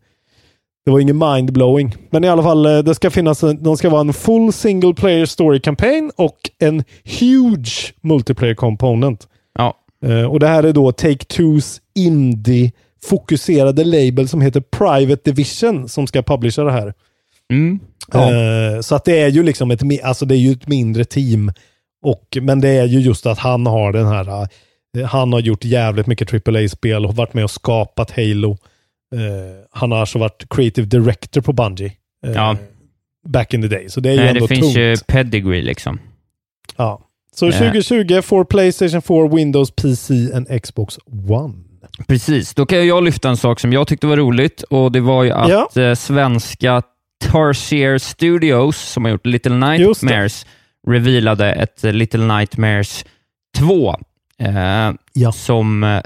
det var ingen mindblowing. Men i alla fall, eh, det ska finnas, de ska vara en full single player story campaign och en huge multiplayer component. Eh, och det här är då Take-Twos indie-fokuserade label som heter Private Division som ska publisha det här. Mm. Ja. Eh, så att det är ju liksom ett, alltså det är ju ett mindre team. Och, men det är ju just att han har den här, eh, han har gjort jävligt mycket AAA-spel och varit med och skapat Halo. Han har alltså varit creative director på Bungie. Ja. Back in the day. Så det är ju Nej, ändå det finns tungt. ju pedigree liksom. Ja. Så Eh. 2020 for Playstation 4, Windows, PC and Xbox One. Precis, då kan jag lyfta en sak som jag tyckte var roligt och det var ju att eh, svenska Tarsier Studios, som har gjort Little. Nightmares, revealade ett eh, Little Nightmares 2. Eh, Ja. som, eh,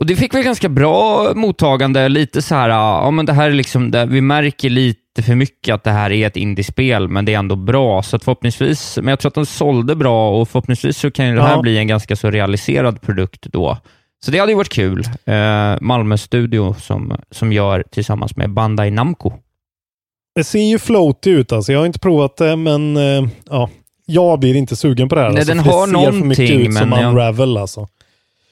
och det fick väl ganska bra mottagande, lite så här, ja men det här är liksom, det, vi märker lite för mycket att det här är ett indiespel, men det är ändå bra, så förhoppningsvis, men jag tror att de sålde bra och förhoppningsvis så kan ju det här Ja. bli en ganska så realiserad produkt då. Så det hade ju varit kul. Eh, Malmö Studio som, som gör tillsammans med Bandai Namco. Det ser ju floaty ut alltså. Jag har inte provat det, men eh, ja. Jag blir inte sugen på det här. Nej, alltså, den har det ser för mycket ut som jag- Unravel alltså.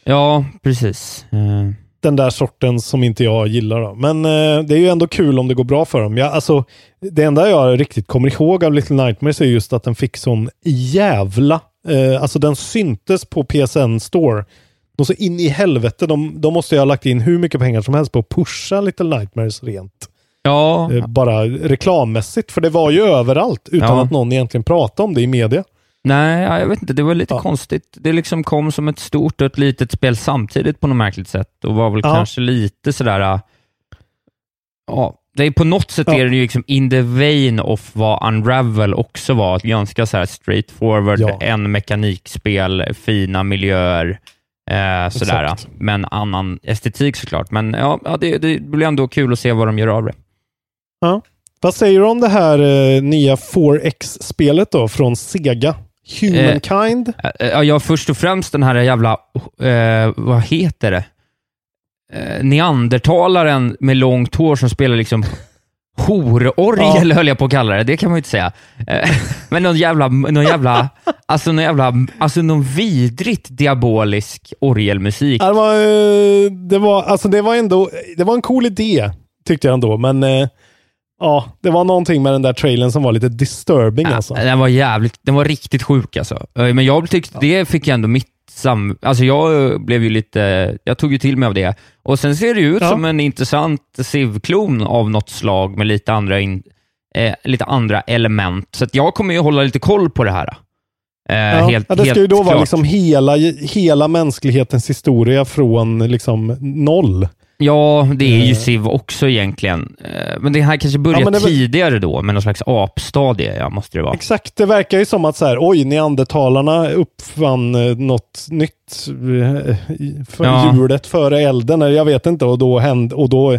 Ja, precis. Eh, Den där sorten som inte jag gillar. Då. Men eh, det är ju ändå kul om det går bra för dem. Jag, alltså, det enda jag riktigt kommer ihåg av Little Nightmares är just att den fick sån jävla... Eh, alltså den syntes på PSN Store. Och så in i helvete, de, de måste ju ha lagt in hur mycket pengar som helst på att pusha Little Nightmares rent. ja, Eh, bara reklammässigt, för det var ju överallt utan Ja. att någon egentligen pratade om det i media. Nej, ja, jag vet inte. Det var lite Ja. konstigt. Det liksom kom som ett stort och ett litet spel samtidigt på något märkligt sätt och var väl Ja. kanske lite sådär... eh, Ja, det är på något sätt Ja. är det ju liksom in the vein of vad Unravel också var. Ett ganska så här straight forward, Ja. en mekanikspel, fina miljöer, eh, sådär. Exakt. Men annan estetik såklart. Men ja, ja det, det blir ändå kul att se vad de gör av det. Vad säger du om det här eh, nya 4X-spelet då från Sega? Humankind? Eh, Ja, jag först och främst den här jävla, eh, vad heter det? Eh, neandertalaren med långt hår som spelar liksom hororgel höll jag på att kalla det. Det kan man ju inte säga. Eh, men någon jävla, någon jävla, alltså någon jävla, alltså någon vidrigt diabolisk orgelmusik. Ja, Det var, eh, det var, alltså det var ändå, det var en cool idé tyckte jag ändå, men eh, ja, det var någonting med den där trailern som var lite disturbing alltså. Den var jävligt, den var riktigt sjuk alltså. Eh, Men jag tyckte, det fick jag ändå mitt sam... Alltså jag eh, blev ju lite, jag tog ju till mig av det. Och sen ser det ju ut Ja. som en intressant Civ-klon av något slag med lite andra, in, eh, lite andra element. Så jag kommer ju hålla lite koll på det här. Eh, Ja, helt, ja, det ska ju då vara klart. liksom hela, hela mänsklighetens historia från liksom noll. Ja, det är ju Eh. Civ också egentligen. Eh, Men det här kanske börjar Ja, det tidigare då, med någon slags apstadie, ja, måste det vara. Exakt, det verkar ju som att så här, oj, neandertalarna uppfann eh, något nytt eh, för Ja. hjulet före elden, eller jag vet inte, och då, hände, och då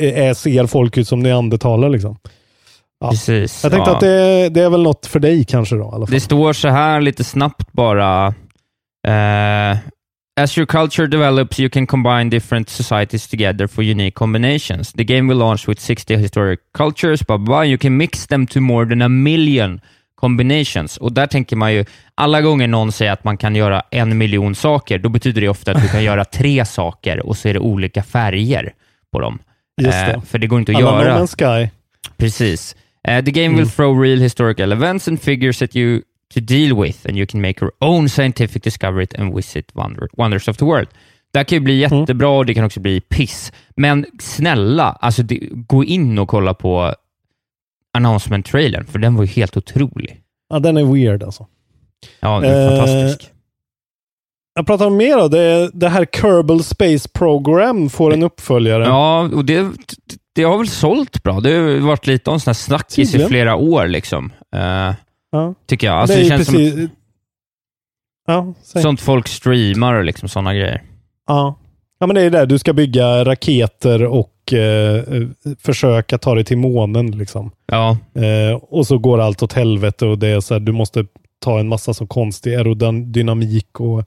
är, ser folk ut som neandertalare liksom. Ja. Precis. Jag tänkte ja. att det, det är väl något för dig kanske då. Det står så här lite snabbt bara. eh, As your culture develops, you can combine different societies together for unique combinations. The game will launch with 60 historic cultures, blah, blah, blah. You can mix them to more than a million combinations. Och där tänker man ju, alla gånger någon säger att man kan göra en miljon saker, då betyder det ofta att du kan göra tre saker och så är det olika färger på dem. Just det. Eh, för det går inte att Alla göra. Sky. Precis. Uh, the game will Mm. throw real historical events and figures that you to deal with and you can make your own scientific discovery and visit wonder, wonders of the world. Det här kan ju bli Mm. jättebra och det kan också bli piss. Men snälla, alltså det, gå in och kolla på announcement-trailern, för den var ju helt otrolig. Ja, den är weird alltså. Ja, den är Eh, fantastisk. Jag pratar om mer då. Det, det här Kerbal Space Program får en uppföljare. Ja, och det, det har väl sålt bra. Det har varit lite om sån här snackis i flera år, liksom. Eh, Ja. tycker jag. Alltså, det det, känns som precis... Ja, säg. sånt folk streamar och liksom sådana grejer. Ja. ja, men det är det. Du ska bygga raketer och eh, försöka ta dig till månen. Liksom. Ja, Eh, och så går allt åt helvete och det är så här, du måste ta en massa så konstig aerodynamik och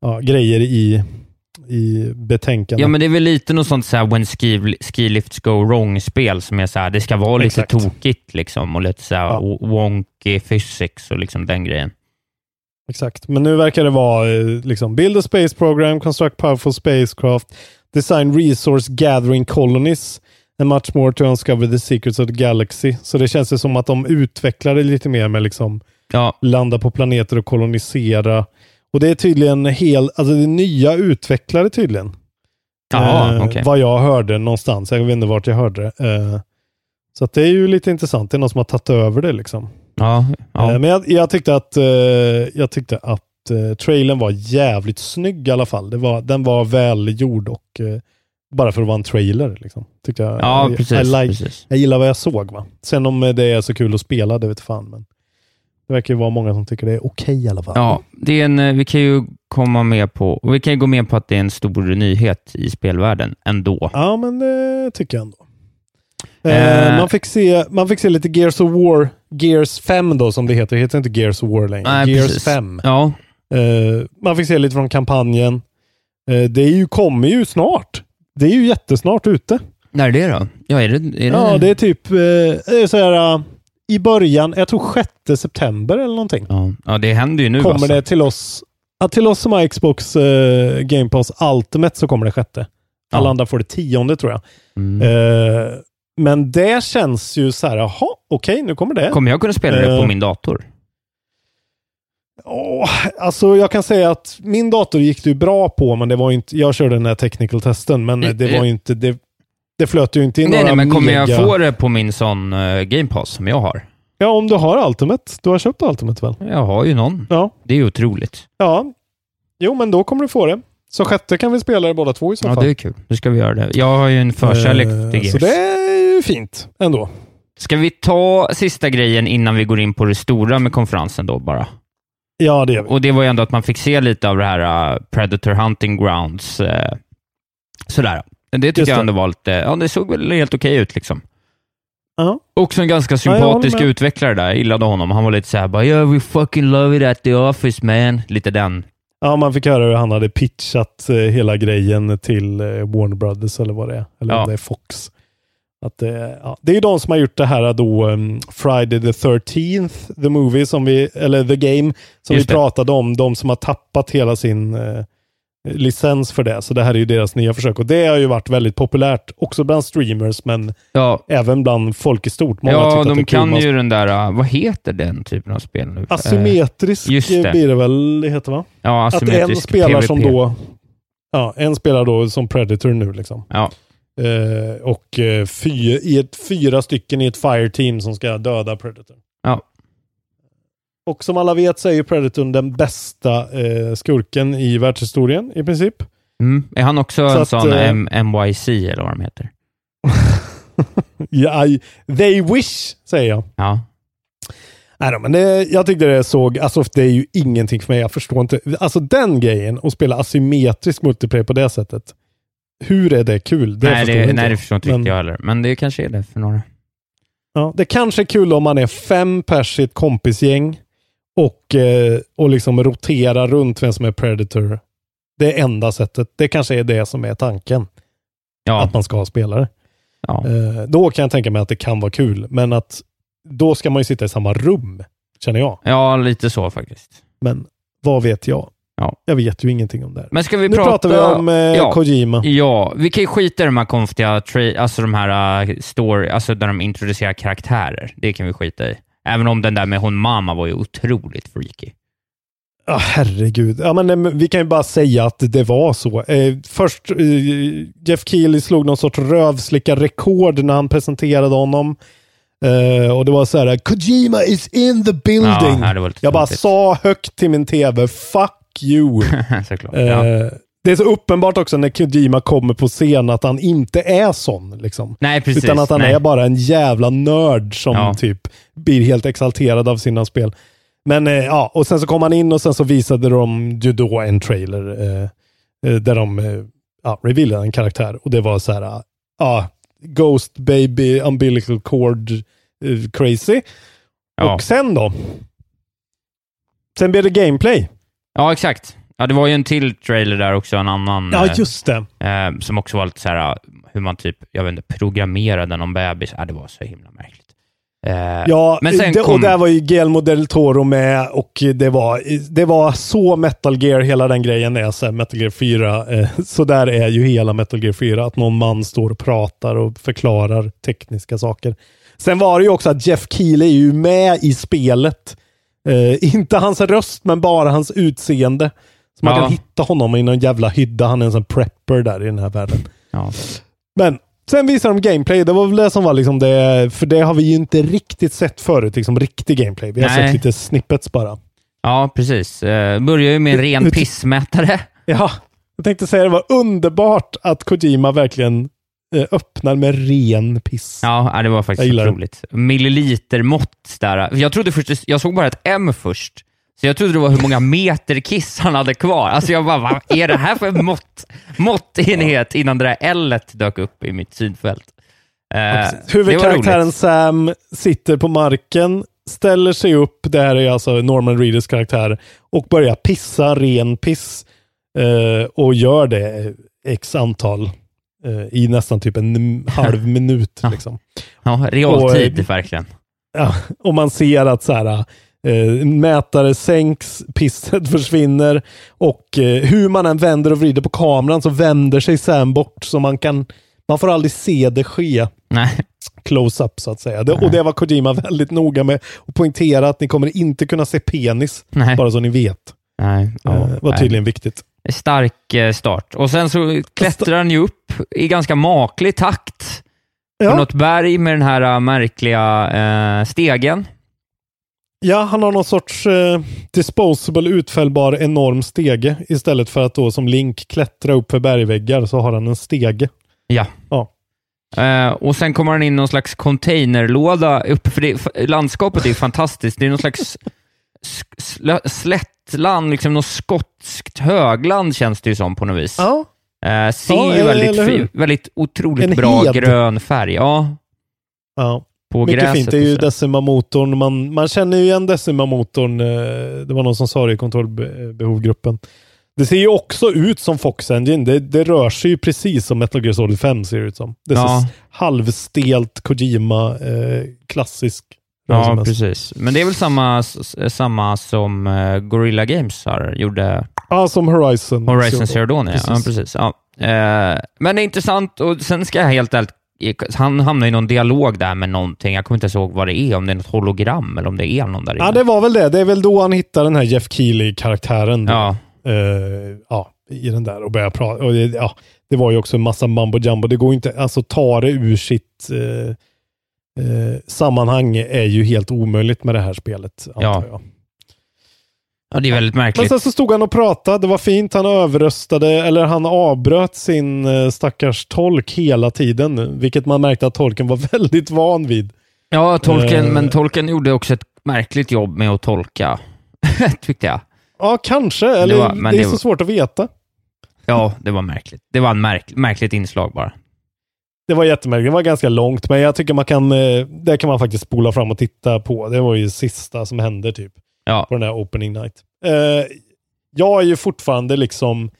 ja, grejer i, i betänkandet. Ja, men det är väl lite något sånt så här when ski, ski lifts go wrong-spel som är så här, det ska vara lite Exakt. tokigt liksom och lite så här Ja. wonky physics och liksom den grejen. Exakt, men nu verkar det vara eh, liksom build a space program, construct powerful spacecraft, design resource gathering colonies. And much more to uncover the secrets of the galaxy. Så det känns ju som att de utvecklar det lite mer med liksom Ja, landa på planeter och kolonisera. Och det är tydligen hel, alltså det är nya utvecklare tydligen. ja Eh, okej. Vad jag hörde någonstans. Jag vet inte vart jag hörde det. Eh, så det är ju lite intressant. Det är någon som har tagit över det liksom. Ja, ja. Eh, men jag, jag tyckte att, eh, jag tyckte att eh, trailern var jävligt snygg i alla fall. Det var, den var välgjord och eh, bara för att vara en trailer. Liksom, tyckte jag, ja precis. I like, precis. jag gillar vad jag såg. va. Sen om det är så kul att spela, det vet fan. Men det verkar ju vara många som tycker det är okej i alla fall. Ja, det är en, eh, vi kan ju komma med på, och vi kan ju gå med på att det är en stor nyhet i spelvärlden ändå. Ja, men det tycker jag ändå. Eh. Eh, man, fick se, man fick se lite Gears of War, Gears 5 då som det heter. Det heter inte Gears of War längre. Nej, Gears precis. 5. Ja, Eh, man fick se lite från kampanjen. Eh, det är ju, kommer ju snart. Det är ju jättesnart ute. när är det då? Ja, är det... Är det... Ja, det är typ eh, det är så här, i början, jag tror 6 september eller någonting. ja. ja, det händer ju nu kommer alltså. det till oss. Ja, till oss som har Xbox eh, Game Pass Ultimate så kommer det sjätte. Alla Ja. andra får det tionde tror jag. Mm. Eh, men det känns ju så här, jaha, okej, nu kommer det. Kommer jag kunna spela det på Eh. min dator? Åh, alltså jag kan säga att min dator gick det ju bra på, men det var inte, jag körde den här technical testen, men det var ju inte, det, det flöt ju inte in Nej, några nej, men kommer mega... jag få det på min sån uh, Game Pass som jag har? Ja, om du har Ultimate. Du har köpt Ultimate väl? Jag har ju någon. Ja. Det är ju otroligt. Ja. Jo, men då kommer du få det. Så sjätte kan vi spela det båda två i så Ja, fall. det är kul. Nu ska vi göra det. Jag har ju en förkärlek Eh, till Gears. Så det är ju fint ändå. Ska vi ta sista grejen innan vi går in på det stora med konferensen då bara? Ja, det gör vi. Och det var ju ändå att man fick se lite av det här uh, Predator Hunting Grounds. uh, sådär. Det tycker jag ändå var lite, ja det såg väl helt okej ut liksom. Ja. Också en ganska sympatisk med. utvecklare där. Jag gillade honom. Han var lite såhär bara “Yeah, we fucking love it at the office man”. Lite den. Ja, man fick höra hur han hade pitchat eh, hela grejen till eh, Warner Brothers eller vad det är. Eller Ja. om det är Fox. Att, eh, ja. Det är de som har gjort det här då, um, Friday the 13th, the movie, som vi, eller the game, som Just vi det. pratade om. De som har tappat hela sin licens för det. Så det här är ju deras nya försök. Och det har ju varit väldigt populärt, också bland streamers, men Ja, även bland folk i stort. Många ja de kan Man- ju den där, uh, vad heter den typen av spel nu? Eh, Asymmetrisk just det. blir det väl, det heter va? ja, Att en asymmetrisk spelar PVP. som då, ja, en spelar då som Predator nu liksom. Ja, Eh, och eh, fy, i ett, fyra stycken i ett fireteam som ska döda Predator. Ja. Och som alla vet så är ju Predator den bästa eh, skurken i världshistorien i princip. mm. Är han också Så en att, sån eh, M- MYC eller vad de heter? ja, I- they wish, säger jag. Ja. Nej då, men det, jag tyckte det såg, alltså det är ju ingenting för mig. Jag förstår inte. Alltså den grejen, att spela asymmetrisk multiplayer på det sättet. Hur är det kul? Det nej, det, inte nej, det förstår inte riktigt jag heller. Men det kanske är det för några. Ja, det kanske är kul om man är fem pers i ett kompisgäng och, eh, och liksom rotera runt vem som är Predator. Det är enda sättet. Det kanske är det som är tanken. Ja, Att man ska ha spelare. ja. Eh, då kan jag tänka mig att det kan vara kul. Men att då ska man ju sitta i samma rum, känner jag. ja, lite så faktiskt. Men vad vet jag? Ja. Jag vet ju ingenting om det här. Men ska vi nu prata... pratar vi om eh, ja. Kojima. Ja, vi kan ju skita i de här konstiga, alltså de här uh, story, alltså där de introducerar karaktärer. Det kan vi skita i. Även om den där med hon mamma var ju otroligt freaky. Ja, herregud. Ja, men, eh, vi kan ju bara säga att det var så. Eh, först, eh, Jeff Keely slog någon sorts rövslickarrekord när han presenterade honom. Eh, och det var så här, Kojima is in the building. Ja, jag bara sa högt till min tv, fuck you. Såklart. Ja. Det är så uppenbart också när Kojima kommer på scen att han inte är sån. Liksom. Nej, precis. Utan att han Nej. är bara en jävla nörd som Ja. typ blir helt exalterad av sina spel. Men eh, ja, och sen så kom han in och sen så visade de ju då en trailer eh, eh, där de eh, ja, revealade en karaktär och det var så här, ja, Ghost Baby Umbilical Cord eh, Crazy. Ja. Och sen då? Sen blev det gameplay. ja, exakt. Ja, det var ju en till trailer där också, en annan, Ja, eh, just det. eh, som också var lite så här, hur man typ, jag vet inte, programmerade någon bebis. Ja, det var så himla märkligt. Eh, Ja, men sen det, kom... och där var ju Guillermo del Toro med och det var, det var så Metal Gear, hela den grejen är så här, Metal Gear 4. Eh, så där är ju hela Metal Gear 4, att någon man står och pratar och förklarar tekniska saker. Sen var det ju också att Jeff Keely är ju med i spelet. Eh, inte hans röst, men bara hans utseende. Så man Ja. kan hitta honom i någon jävla hydda. Han är en sån prepper där i den här världen. Ja. Men sen visar de gameplay. Det var väl det som var liksom det, för det har vi ju inte riktigt sett förut, liksom riktig gameplay. Vi har Nej. sett lite snippets bara. ja, precis. Eh, börjar ju med en ren Ut- pissmätare. Ja, jag tänkte säga det var underbart att Kojima verkligen eh, öppnar med ren piss. Ja, det var faktiskt gillar det. otroligt. Millilitermått där. Jag trodde först, jag såg bara ett M först. Så jag trodde det var hur många meter kiss han hade kvar. Alltså jag bara, vad är det här för mått, måttenhet innan det där L dök upp i mitt synfält? Eh, var Huvudkaraktären. Sam sitter på marken, ställer sig upp, det här är alltså Norman Reedus karaktär, och börjar pissa ren piss. Eh, och gör det x antal eh, i nästan typ en halv minut. Ja. Liksom. Ja, realtid och- verkligen. Ja, och man ser att så här, eh, mätare sänks, pisset försvinner och eh, hur man än vänder och vrider på kameran så vänder sig Sam bort så man kan man får aldrig se det ske Nej. close-up så att säga. Det, och det var Kojima väldigt noga med att poängtera att ni kommer inte kunna se penis, Nej. bara så ni vet. Nej. Eh, Ja, var nej. tydligen viktigt. Stark eh, start. Och sen så klättrar han ju upp i ganska maklig takt på Ja, något berg med den här eh, märkliga eh, stegen. Ja, han har någon sorts eh, disposable utfällbar enorm stege istället för att då som Link klättra upp för bergväggar så har han en stege. Ja. Ja. Eh, och sen kommer han in i någon slags containerlåda uppe, för det, landskapet är fantastiskt. Det är någon slags slättland, liksom något skotskt högland känns det ju som på något vis. Ja, Eh, ser Ja, ju väldigt, väldigt otroligt En bra hed. grön färg. Ja, ja. På Mycket gräset. fint. Det är ju. Decima-motorn. Man, man känner ju igen Decima-motorn. eh, Det var någon som sa det i kontrollbehovgruppen. Det ser ju också ut som Fox Engine. Det, det rör sig ju precis som Metal Gear Solid 5 ser det ut som. Det Ja. så halvstelt Kojima, eh, klassisk. Ja, precis. Men det är väl samma, samma som eh, Gorilla Games har, gjorde Ja, som Horizon. Horizon Zero Dawn. Ja, Precis. ja, precis. Ja. Eh, men det är intressant och sen ska jag helt ärligt han hamnar i någon dialog där med någonting. Jag kommer inte ihåg vad det är, om det är något hologram eller om det är någon där inne. Ja, det var väl det. Det är väl då han hittar den här Jeff Keely-karaktären. ja. eh, ja, i den där och börja prata. Och det, ja, det var ju också en massa mambo jumbo. Det går inte, alltså ta det ur sitt eh, eh, sammanhang är ju helt omöjligt med det här spelet. Ja, jag. Ja, det är väldigt Men märkligt. sen så stod han och pratade. Det var fint. Han överröstade, eller han avbröt sin eh, stackars tolk hela tiden. Vilket man märkte att tolken var väldigt van vid. Ja, tolken, Eh. men tolken gjorde också ett märkligt jobb med att tolka, tyckte jag. Ja, kanske. Eller var- det, men är det så var- svårt att veta. Ja, det var märkligt. Det var en märk, märkligt inslag bara. Det var jättemärkligt. Det var ganska långt, men jag tycker man kan, eh, det kan man faktiskt spola fram och titta på. Det var ju det sista som hände typ Ja, på den här opening night. Eh, jag är ju fortfarande liksom,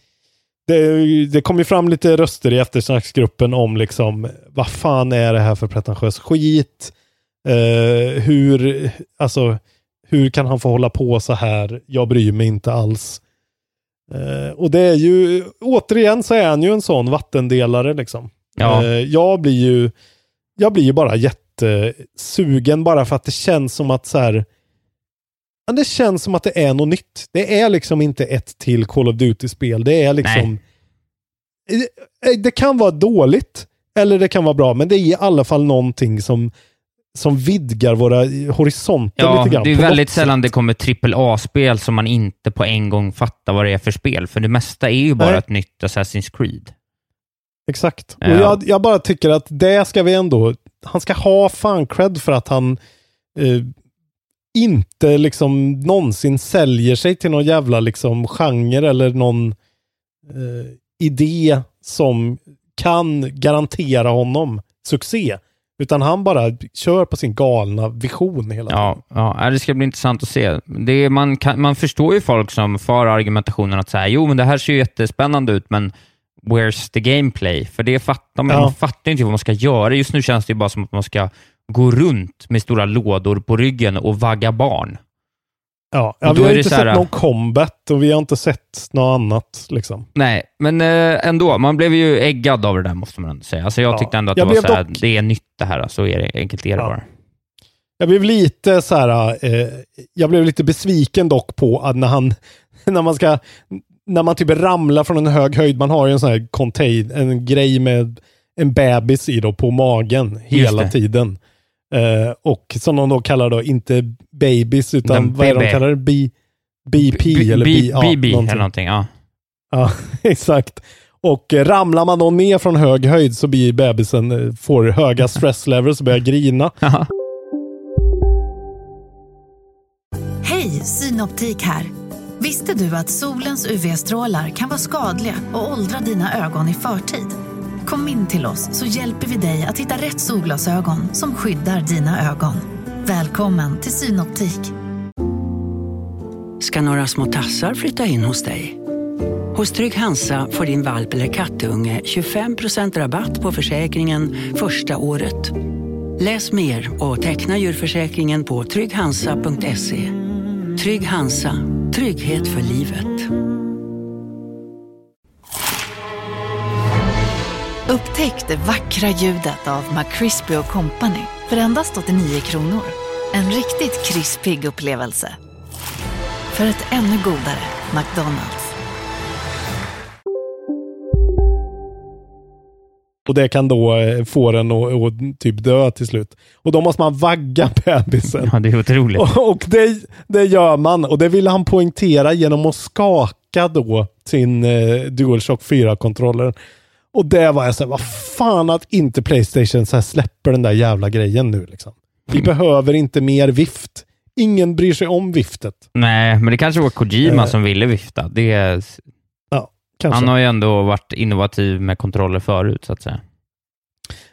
det, det kom ju fram lite röster i eftersnacksgruppen om liksom, vad fan är det här för pretentiös skit? Eh, hur, alltså, hur kan han få hålla på så här? Jag bryr mig inte alls. Eh, och det är ju, återigen så är han ju en sån vattendelare liksom. ja, Eh, jag blir ju jag blir ju bara jättesugen bara för att det känns som att så här ja, det känns som att det är något nytt. Det är liksom inte ett till Call of Duty-spel. Det är liksom Eh, det kan vara dåligt eller det kan vara bra, men det är i alla fall någonting som som vidgar våra horisonter ja lite grann. det är väldigt sällan sätt. det kommer trippel A-spel som man inte på en gång fattar vad det är för spel, för det mesta är ju bara Nej. ett nytt Assassin's Creed. Exakt. Ja. Och jag, jag bara tycker att det ska vi ändå... Han ska ha fan cred för att han eh, inte liksom någonsin säljer sig till någon jävla liksom genre eller någon eh, idé som kan garantera honom succé. Utan han bara kör på sin galna vision hela tiden. Ja, ja, det ska bli intressant att se. Det är, man, kan, man förstår ju folk som för argumentationen att säga, jo men det här ser ju jättespännande ut, men where's the gameplay? För det fattar man, Ja. man fattar inte vad man ska göra. Just nu känns det ju bara som att man ska gå runt med stora lådor på ryggen och vagga barn. Ja, ja vi har inte så här- sett någon combat och vi har inte sett något annat. Liksom. Nej, men eh, ändå. Man blev ju äggad av det där, måste man ändå säga. Alltså jag Ja. tyckte ändå att Jag det var så här, dock- det är nytt det här. Så är det, enkelt är det Ja. bara. Jag blev lite så här, eh, jag blev lite besviken dock på att när han, när man ska, när man typ ramlar från en hög höjd, man har ju en sån här contain, en grej med en bebis i då på magen hela tiden. Eh, och som de då kallar då, inte babies, utan Den vad är de kallar det? B, BP B- eller B- B, ja, BB någonting. eller någonting. Ja. Ja, exakt. Och eh, ramlar man då ner från hög höjd så blir bebisen, eh, får höga stress levels och börjar grina. Hej, Synoptik här. Visste du att solens UV-strålar kan vara skadliga och åldra dina ögon i förtid? Kom in till oss så hjälper vi dig att hitta rätt solglasögon som skyddar dina ögon. Välkommen till Synoptik. Ska några små tassar flytta in hos dig? Hos Trygg Hansa får din valp eller kattunge 25% rabatt på försäkringen första året. Läs mer och teckna djurförsäkringen på trygghansa.se. Trygg Hansa, trygghet för livet. Upptäck det vackra ljudet av McCrispy Company för endast 89 kronor. En riktigt krispig upplevelse. För ett ännu godare McDonalds. Och det kan då eh, få den att att typ dö till slut. Och då måste man vagga bebisen. ja, det är otroligt. Och, och det, det gör man. Och det ville han poängtera genom att skaka då sin eh, DualShock 4-kontroller. Och det var jag såhär, vad fan att inte Playstation så släpper den där jävla grejen nu liksom. Vi Mm. behöver inte mer vift. Ingen bryr sig om viftet. Nej, men det kanske var Kojima Eh. som ville vifta. Det är, Ja, kanske. han har ju ändå varit innovativ med kontroller förut, så att säga.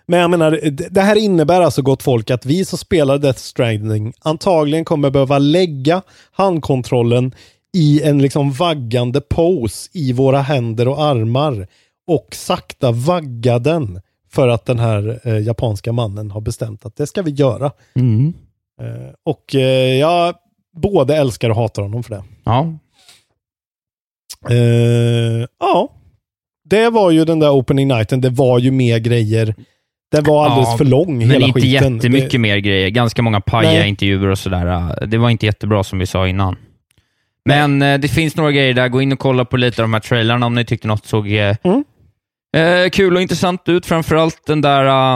Men jag menar, det det här innebär alltså gott folk att vi som spelar Death Stranding antagligen kommer behöva lägga handkontrollen i en liksom vaggande pose i våra händer och armar och sakta vagga den för att den här eh, japanska mannen har bestämt att det ska vi göra. Mm. Eh, och eh, jag både älskar och hatar honom för det. Ja, Eh, ja, det var ju den där opening nighten. Det var ju mer grejer. Den var alldeles Ja, för lång, men hela inte skiten. jättemycket Det- mer grejer. Ganska många paja Nej. intervjuer och sådär. Det var inte jättebra som vi sa innan. Men eh, det finns några grejer där. Gå in och kolla på lite av de här trailarna om ni tyckte något såg eh, Mm. Eh, kul och intressant ut. Framförallt den där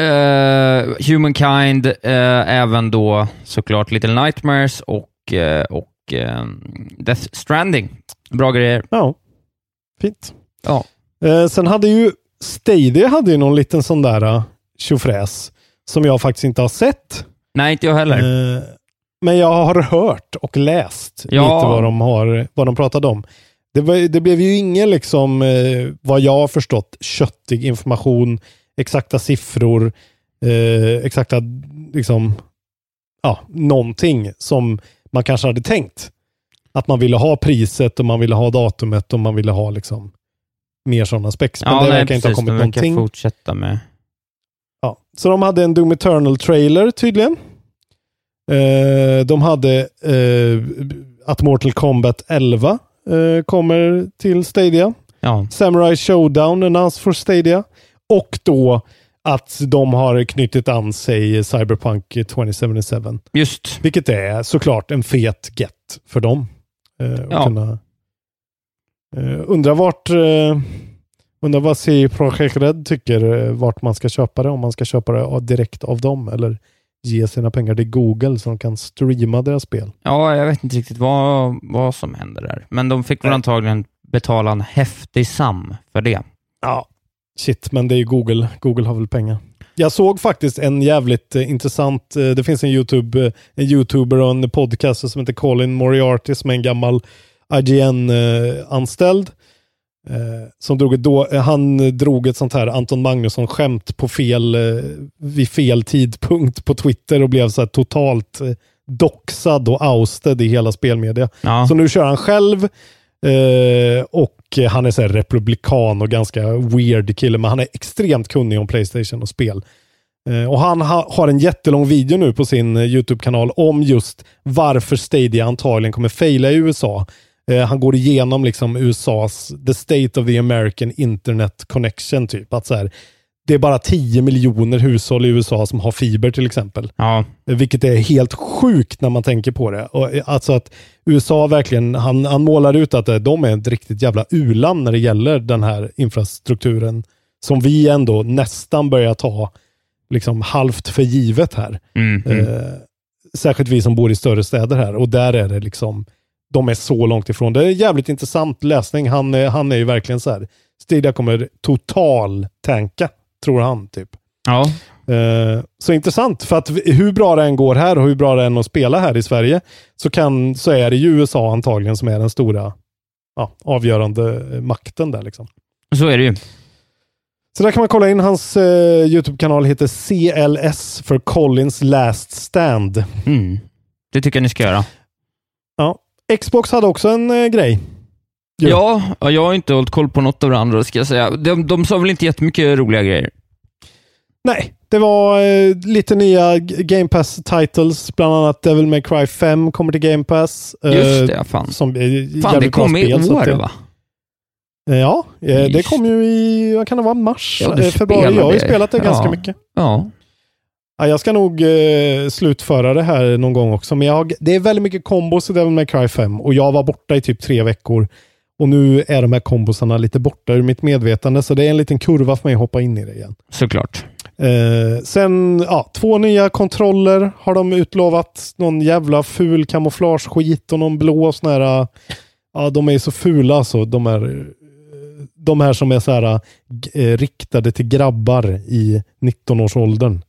uh, Humankind, eh, även då såklart Little Nightmares och, eh, och Death Stranding. Bra grejer. Ja, fint. Ja. Sen hade ju Stadia hade ju någon liten sån där uh, tjofräs som jag faktiskt inte har sett. Nej, inte jag heller. Men jag har hört och läst Ja. lite vad de, har, vad de pratade om. Det, var, det blev ju ingen, liksom, eh, vad jag har förstått, köttig information, exakta siffror, eh, exakta, liksom, ja, någonting som man kanske hade tänkt. Att man ville ha priset och man ville ha datumet och man ville ha liksom mer sådana specs. Men ja, det nej, verkar inte ha precis. kommit någonting. fortsätta med... Ja. Så de hade en Doom Eternal-trailer tydligen. Eh, de hade eh, att Mortal Kombat 11 eh, kommer till Stadia. Ja. Samurai Showdown announced for Stadia. Och då att de har knutit an sig Cyberpunk 2077. Just. Vilket är såklart en fet get för dem. Eh, Ja. kunna, eh, undrar vart eh, Undrar vad CD Projekt Red tycker eh, vart man ska köpa det. Om man ska köpa det direkt av dem eller ge sina pengar till Google så de kan streama deras spel. Ja, jag vet inte riktigt vad, vad som händer där. Men de fick väl antagligen betala en häftig sam för det. Ja, shit, men det är ju Google. Google har väl pengar. Jag såg faktiskt en jävligt eh, intressant, eh, det finns en, YouTube, eh, en YouTuber och en podcaster som heter Colin Moriarty som är en gammal IGN-anställd. Eh, som drog ett då, eh, han drog ett sånt här Anton Magnusson-skämt på fel, eh, vid fel tidpunkt på Twitter och blev så här totalt eh, doxad och ousted i hela spelmedia. Ja. Så nu kör han själv eh, och han är så republikan och ganska weird kille, men han är extremt kunnig om Playstation och spel. Och han ha, har en jättelång video nu på sin YouTube-kanal om just varför Stadia antagligen kommer faila i USA. Eh, han går igenom liksom USAs the state of the American internet connection typ. Att så här, det är bara 10 miljoner hushåll i USA som har fiber till exempel. Ja. Vilket är helt sjukt när man tänker på det. Och, eh, alltså att USA verkligen, han, han målar ut att eh, de är ett riktigt jävla uland när det gäller den här infrastrukturen som vi ändå nästan börjar ta liksom halvt för givet här. Mm, mm. Eh, särskilt vi som bor i större städer här och där är det liksom, de är så långt ifrån. Det är jävligt intressant läsning. Han, är- han är ju verkligen så här, Stadia kommer total tanka, tror han typ. Ja. Eh, så intressant, för att hur bra det än går här och hur bra det än att spela här i Sverige, så, kan, så är det ju USA antagligen som är den stora ja, avgörande eh, makten där. Liksom. Så är det ju. Så där kan man kolla in. Hans eh, YouTube-kanal heter CLS för Collins Last Stand. Mm. Det tycker jag ni ska göra. Ja. Xbox hade också en eh, grej. Jo. Ja, ja, jag har inte hållit koll på något av det andra, ska jag säga. De, de sa väl inte jättemycket roliga grejer? Nej, det var eh, lite nya Game Pass titles, bland annat Devil May Cry 5 kommer till Game Pass. eh, Just det, fan. Som jävligt Fan, det kom i spel, år det- va? Eh, Ja, eh, det kom ju i, vad kan det vara, mars? Ja, Eh, februari. Jag har ju spelat det ganska Ja. mycket. Ja. Ja, jag ska nog eh, slutföra det här någon gång också, men jag, det är väldigt mycket kombos i Devil May Cry 5 och jag var borta i typ tre veckor. Och nu är de här kombosarna lite borta ur mitt medvetande, så det är en liten kurva för mig att hoppa in i det igen. Såklart. Eh, sen, ja, två nya kontroller har de utlovat. Någon jävla ful kamouflageskit och någon blå sån här, ja de är så fula så de är de här som är så här eh, riktade till grabbar i 19-årsåldern.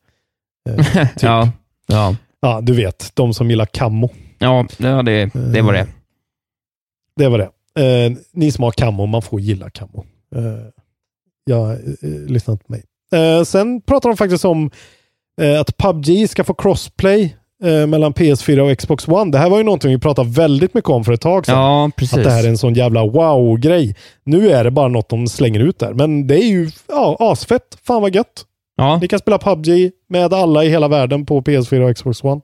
Eh, typ. Ja. Ja. Ja, du vet, de som gillar kammo. Ja, ja det, det var det. Det var det. Eh, ni som har kammo, man får gilla kammo. Eh, jag eh, lyssnar inte på mig. Eh, sen pratar de faktiskt om eh, att PubG ska få crossplay eh, mellan PS4 och Xbox One. Det här var ju någonting vi pratade väldigt mycket om för ett tag sedan. Ja, precis. Att det här är en sån jävla wow-grej. Nu är det bara något de slänger ut där. Men det är ju ja, asfett. Fan vad gött. Ja, Ni kan spela PubG med alla i hela världen på PS4 och Xbox One.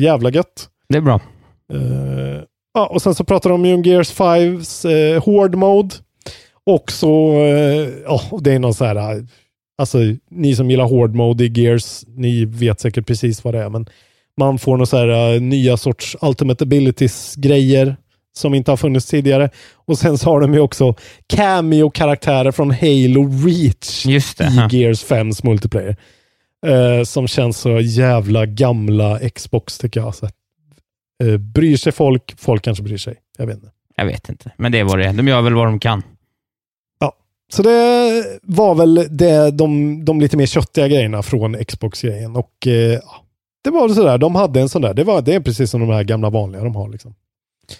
Jävla gött. det är bra. Eh, ja, och sen så pratar de ju om Gears 5s uh, Horde Mode. Och så, eh, ja, det är någon så här, eh, alltså ni som gillar Horde Mode i Gears, ni vet säkert precis vad det är, men man får några så här eh, nya sorts Ultimate Abilities grejer som inte har funnits tidigare. Och sen så har de ju också cameo-karaktärer från Halo Reach Just det. i Ja. Gears 5s multiplayer. Eh, som känns så jävla gamla Xbox tycker jag. Så, eh, bryr sig folk? Folk kanske bryr sig. Jag vet inte. Jag vet inte, men det är vad det är. De gör väl vad de kan. Så det var väl det, de, de lite mer köttiga grejerna från Xbox-grejen. Och eh, ja, det var väl sådär, de hade en sån där. Det, var, det är precis som de här gamla vanliga de har. Liksom.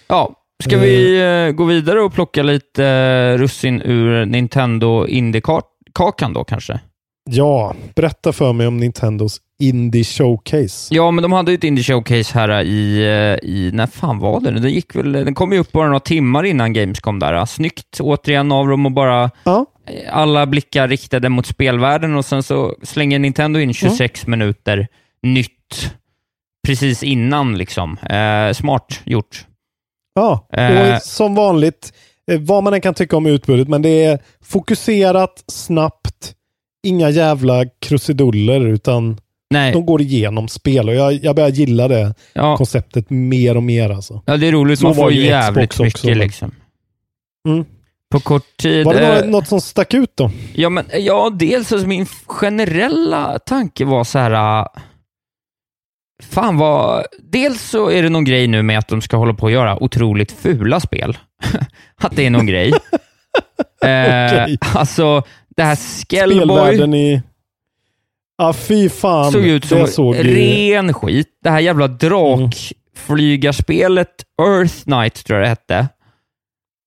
Ja, ska vi eh, gå vidare och plocka lite eh, russin ur Nintendo Indie-kakan då kanske? Ja, berätta för mig om Nintendos Indie Showcase. Ja, men de hade ju ett Indie Showcase här i, eh, i, när fan var det? Den, gick väl, den kom ju upp bara några timmar innan Gamescom där. Snyggt återigen av dem och bara Ja. eh, alla blickar riktade mot spelvärlden och sen så slänger Nintendo in 26 minuter nytt precis innan liksom. Eh, smart gjort. Ja, Eh. och som vanligt, eh, vad man än kan tycka om utbudet, men det är fokuserat, snabbt, inga jävla krusiduller, utan Nej, de går igenom spel och jag, jag börjar gilla det ja, konceptet mer och mer alltså. ja, det är roligt. Man får ju jävligt Xbox mycket också, liksom. Mm. På kort tid. Var det eh, något, något som stack ut då? Ja, men, ja dels alltså min generella tanke var så här... äh, Fan vad... Dels så är det någon grej nu med att de ska hålla på att göra otroligt fula spel. att det är någon grej. eh. Alltså, det här Skellboy i... Ja, fy fan. såg ut som såg ju- ren skit. Det här jävla drakflygarspelet Earth Knight, tror jag det hette.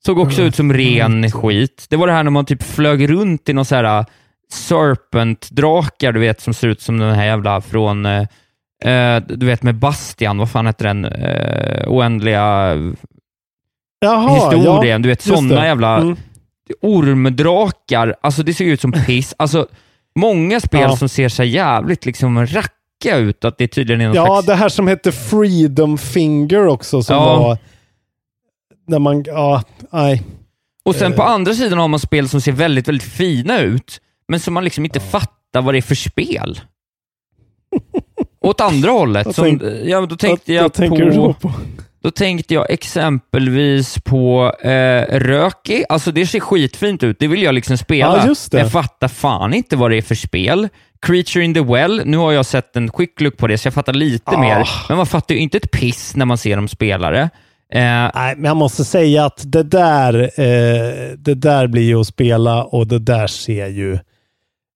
Såg också ut som ren skit. Det var det här när man typ flög runt i någon så här Serpent-drakar, du vet, som ser ut som den här jävla från, eh, eh, du vet med Bastian, vad fan heter den? Eh, oändliga Jaha, historien. ja, du vet, sådana jävla Mm. ormdrakar. Alltså det ser ut som piss. Alltså, många spel Ja. som ser så jävligt liksom racka ut, att det tydligen är någon Ja, slags... det här som hette Freedom Finger också som Ja. var... När man... Ja, nej. Och sen på Eh. andra sidan har man spel som ser väldigt, väldigt fina ut, men som man liksom inte fattar vad det är för spel. Åt andra hållet, som, ja, då tänkte jag vad tänker på... på? Då tänkte jag exempelvis på eh, Röki. Alltså det ser skitfint ut. Det vill jag liksom spela. Ja, Jag fattar fan inte vad det är för spel. Creature in the Well, nu har jag sett en quick look på det, så jag fattar lite Ah. mer. Men man fattar ju inte ett piss när man ser dem spelare. Eh, Nej, men jag måste säga att det där, eh, det där blir ju att spela och det där ser ju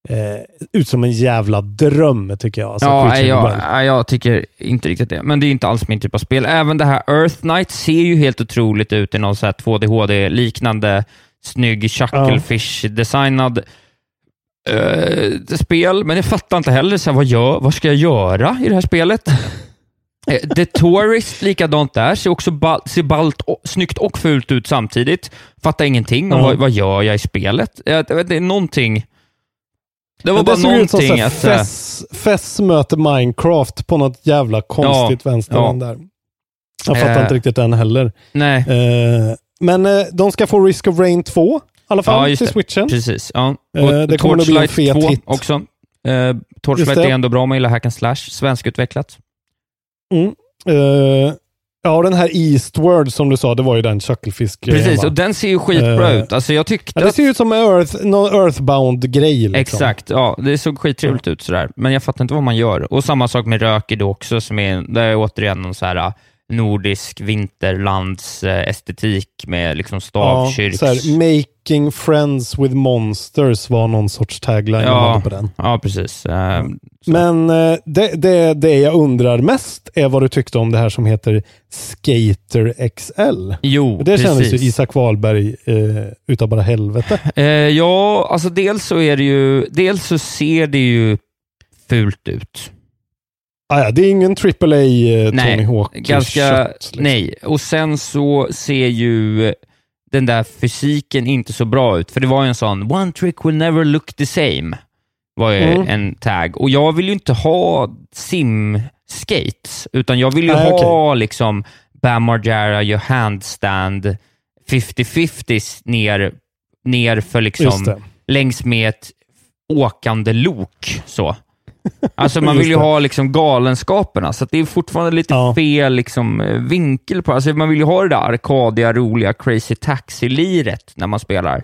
eh, ut som en jävla dröm tycker jag. Alltså, ja, jag, nej, jag tycker inte riktigt det. Men det är inte alls min typ av spel. Även det här Earth Knight ser ju helt otroligt ut i någon så här 2D-HD-liknande snygg Chucklefish-designad eh, spel. Men jag fattar inte heller, så här, vad, gör, vad ska jag göra i det här spelet? Eh, The Tourist, likadant där, ser också ball, ser ballt, och, snyggt och fult ut samtidigt. Fattar ingenting om Ja. vad, vad gör jag i spelet. Jag, jag det är någonting... Det var bara såg ut som någonting att... eh, Fess, Fess möter Minecraft på något jävla konstigt vänster ja. där. Jag fattar Eh, inte riktigt den heller. Nej. Eh, men eh, de ska få Risk of Rain 2 i alla fall Ja, till det. switchen. Precis. Ja. Eh, det kommer nog bli en fet 2 hit. också. Eh, Torchlight det. är ändå bra, man gillar hack and slash. Svenskutvecklat. Mm. Eh, ja, den här Eastward som du sa, det var ju den Chucklefisk Precis, och den ser ju skitbra Eh, ut. Alltså jag tyckte Ja, det ser ut som en Earth, någon Earthbound-grej. Liksom. Exakt, ja. Det såg skittrevligt ut sådär. Men jag fattar inte vad man gör. Och samma sak med Röki då också, som är, det är återigen någon så här nordisk vinterlandsestetik med liksom Ja, stavkyrks... så här, Making friends with monsters var någon sorts tagline ja, på den. ja, precis. Eh, Men eh, det, det, det jag undrar mest är vad du tyckte om det här som heter Skater XL. Jo, det kändes precis. ju Isak Wahlberg eh, utav bara helvete. Ja, alltså dels så är det ju, dels så ser det ju fult ut. Ah, ja, det är ingen AAA eh, Tony Hawk ganska, kött, liksom. nej. Och sen så ser ju den där fysiken inte så bra ut, för det var ju en sån “One trick will never look the same” var ju Mm. en tag. Och jag vill ju inte ha sim-skates, utan jag vill ju Nej, ha liksom Bam Margera gör handstand 50-50 ner, ner för liksom längs med ett åkande lok. Så. Alltså man vill ju ha liksom galenskaperna, så det är fortfarande lite fel liksom, eh, vinkel på alltså Man vill ju ha det där arkadiga, roliga Crazy Taxi-liret när man spelar.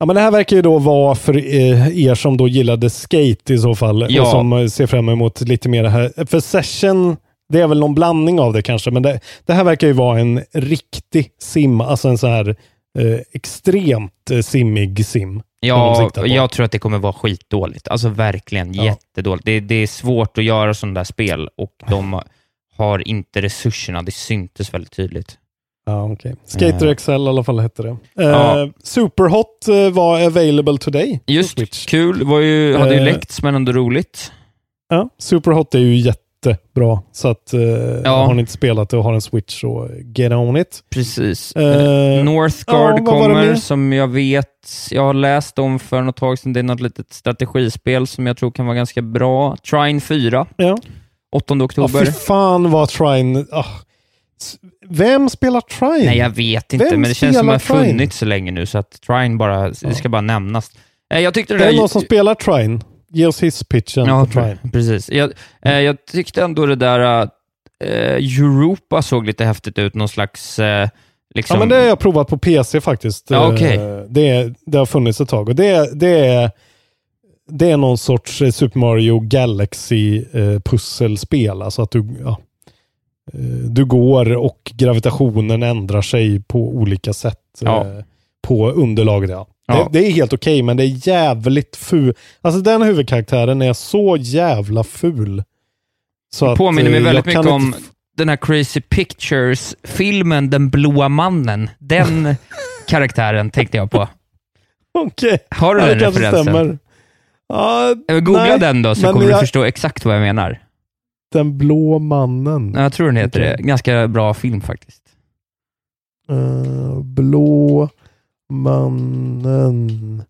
Ja, men det här verkar ju då vara för eh, er som då gillade skate i så fall Ja. och som eh, ser fram emot lite mer det här. För session, det är väl någon blandning av det kanske, men det, det här verkar ju vara en riktig sim, alltså en så här eh, extremt simmig sim. Ja, jag tror att det kommer vara skitdåligt. Alltså verkligen Ja. jättedåligt. Det, det är svårt att göra sådana där spel och de har inte resurserna. Det syntes väldigt tydligt. Ja, okej. Skater XL i alla fall hette det. Eh, Ja. Superhot eh, var available today. Just kul. Var ju, hade ju Eh, läckts, men ändå roligt. Ja, Superhot är ju jättebra. Så att eh, Ja. har ni inte spelat det och har en Switch så get on it. Precis. Eh, Northgard ja, kommer, mer? som jag vet, jag har läst om för något tag sedan. Det är något litet strategispel som jag tror kan vara ganska bra. Trine 4, Ja. 8 Ja, oktober. fy fan vad Trine... ah. Vem spelar Trine? Nej, jag vet inte, Vem men det känns som att det har funnits så länge nu, så att Trine bara, det ska bara nämnas. Eh, Jag tyckte det Är där... någon som spelar Trine? Ge oss hisspitchen Ja, på Trine. precis. Jag, eh, jag tyckte ändå det där eh, Europa såg lite häftigt ut, någon slags... Eh, liksom... Ja, men det har jag provat på PC faktiskt. Ja, okej. Eh, det, det har funnits ett tag och det, det, är, det är någon sorts eh, Super Mario Galaxy-pusselspel. Alltså att du, ja, eh, du går och gravitationen ändrar sig på olika sätt Ja. eh, på underlaget. Ja. Ja. Det, det är helt okej, men det är jävligt ful. Alltså den huvudkaraktären är så jävla ful. Så Det att, påminner mig eh, väldigt mycket om inte den här Crazy Pictures-filmen Den blåa mannen. Den karaktären tänkte jag på. Okej. Har du Ja, den det referensen? stämmer. Ja, Eh, Googla nej, den då, så kommer du jag- förstå exakt vad jag menar. Den blå mannen. Ja, Jag tror den heter Okej. det. Ganska bra film faktiskt. Eh, blå mannen.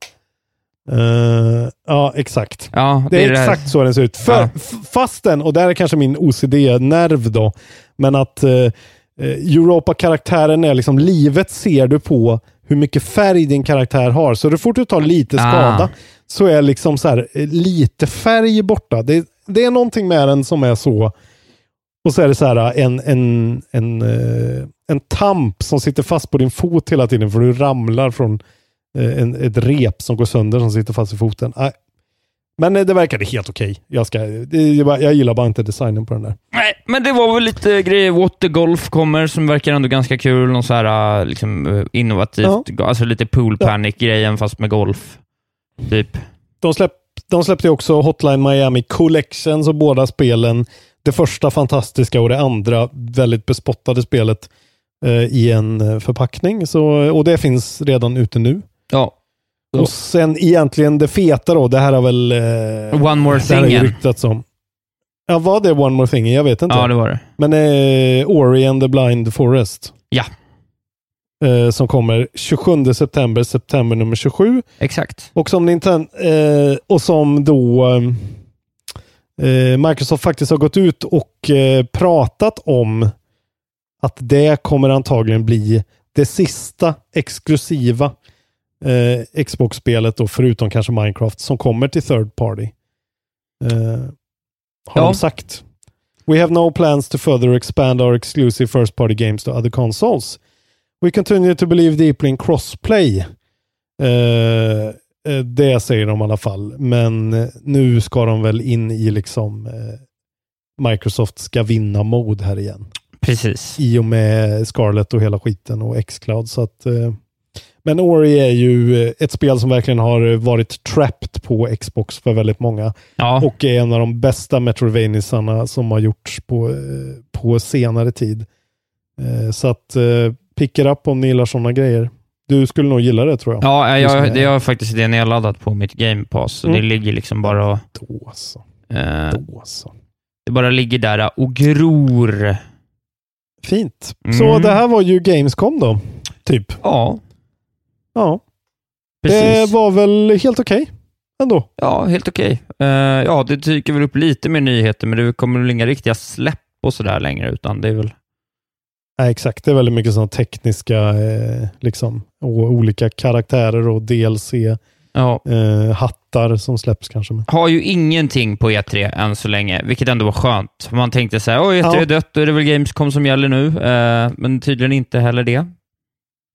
Eh, ja, exakt. Ja, Det är det här- exakt så den ser ut. För, Ja. f- Fastän, och där är kanske min OCD-nerv då, men att eh, Europa-karaktären är liksom, livet ser du på hur mycket färg din karaktär har. Så det fort du tar lite Ah. skada så är liksom så här, lite färg borta. Det, det är någonting med den som är så. Och så är det så här en, en, en, eh, en tamp som sitter fast på din fot hela tiden för du ramlar från eh, en, ett rep som går sönder som sitter fast i foten. Men eh, det verkade helt okej. Jag, ska, är bara- jag gillar bara inte designen på den där. Nej, men det var väl lite grejer. Watergolf kommer som verkar ändå ganska kul. Någon så här liksom, innovativt, alltså lite pool panic-grejen fast med golf. Typ. De, släpp, de släppte också Hotline Miami Collections och båda spelen. Det första fantastiska och det andra väldigt bespottade spelet eh, i en eh, förpackning. Så, och det finns redan ute nu. Ja. Och sen egentligen det feta då, det här har väl... Eh, One More det här har ryktats om. Ja, var det One More Thing? Jag vet inte. Ja, det var det. Men eh, Ori and the Blind Forest. Ja. Eh, som kommer 27 september, september nummer 27. Exakt. Och som, Nintendo, eh, och som då eh, Microsoft faktiskt har gått ut och eh, pratat om att det kommer antagligen bli det sista exklusiva eh, Xbox-spelet då, förutom kanske Minecraft, som kommer till third party. Eh, har Ja. de sagt. We have no plans to further expand our exclusive first party games to other consoles. We continue to believe deeply in crossplay. Eh, eh, det säger de i alla fall. Men eh, nu ska de väl in i liksom eh, Microsoft ska vinna mode här igen. Precis. I och med Scarlett och hela skiten och Xcloud. Så att, eh, men Ori är ju eh, ett spel som verkligen har varit trapped på Xbox för väldigt många. Ja. Och är en av de bästa Metroidvaniasarna som har gjorts på, eh, på senare tid. Eh, Så att eh, pick it up om ni gillar sådana grejer. Du skulle nog gilla det tror jag. Ja, jag, det har faktiskt det nedladdat på mitt Game Pass. Så Mm. det ligger liksom bara och... Då så. eh, Då så. det bara ligger där och gror. Fint. Mm. Så det här var ju Gamescom då, typ. Ja, Ja, precis. det var väl helt okej ändå. Ja, helt okej. Eh, ja, det dyker väl upp lite mer nyheter, men det kommer väl inga riktiga släpp och sådär längre, utan det är väl... Nej, exakt. Det är väldigt mycket sådana tekniska, eh, liksom, och olika karaktärer och DLC, Ja. eh, hattar som släpps kanske. Har ju ingenting på E3 än så länge, vilket ändå var skönt. Man tänkte så här, oj, E3 Ja. är dött, då är det väl Gamescom som gäller nu. Eh, men tydligen inte heller det.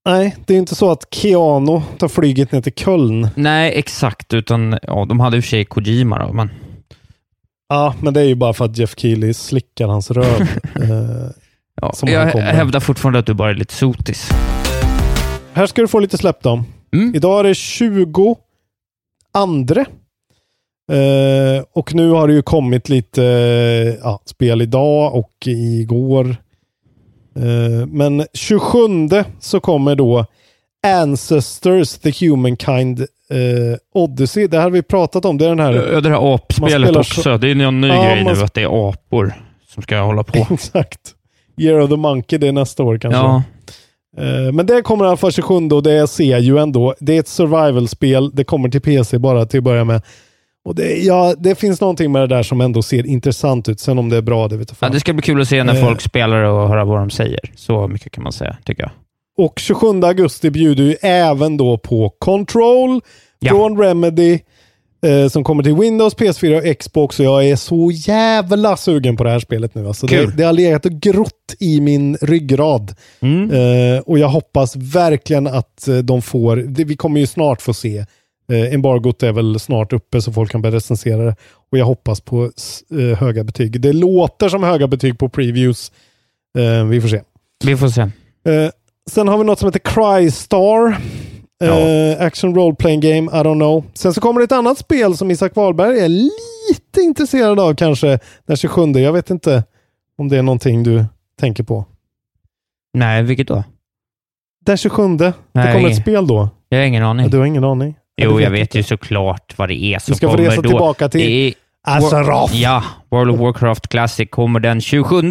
Nej, det är inte så att Keanu tar flyget ner till Köln. Nej, exakt, utan ja, de hade i och för sig Kojima då, men... Ja, men det är ju bara för att Jeff Keely slickar hans röv. eh, Ja, Som jag hävdar fortfarande att du bara är lite sotis. här ska du få lite släpp då. Mm. Idag är det 20 andra. Eh, och nu har det ju kommit lite eh, ja, spel idag och igår. Eh, men 27 så kommer då Ancestors, The Humankind eh, Odyssey. Det här har vi pratat om. Det är den här... Ja, det här apspelet också. så- Det är någon ny Ja, grej man nu, att det är apor som ska hålla på. Exakt. Year of the Monkey, det är nästa år kanske. Ja, Eh, Men det kommer i alla fall 27 och det ser ju ändå. Det är ett survival-spel. Det kommer till PC bara till att börja med. Och det, ja, det finns någonting med det där som ändå ser intressant ut. Sen om det är bra, det vet jag ja, fan. det ska bli kul att se när Eh. folk spelar och höra vad de säger. Så mycket kan man säga, tycker jag. Och 27 augusti bjuder ju även då på Control Ja. från Remedy. Eh, som kommer till Windows, PS4 och Xbox. Och jag är så jävla sugen på det här spelet nu. Alltså det, det har legat och grott i min ryggrad. Mm. Eh, och jag hoppas verkligen att eh, de får, det, vi kommer ju snart få se. Eh, embargot är väl snart uppe så folk kan börja recensera det. Och jag hoppas på eh, höga betyg. Det låter som höga betyg på previews. Eh, vi får se. Vi får se. Eh, sen har vi något som heter Crystar. Eh, action role playing game, I don't know. Sen så kommer det ett annat spel som Isak Wahlberg är lite intresserad av kanske den 27. Jag vet inte om det är någonting du tänker på. Nej, vilket då? Den 27. det Nej, kommer ett spel då. Jag har ingen aning. Ja, du har ingen aning? Ja, jo, du jag vet inte. ju såklart vad det är som Du ska få kommer resa då. tillbaka till Det Azeroth! Ja, World of Warcraft Classic kommer den 27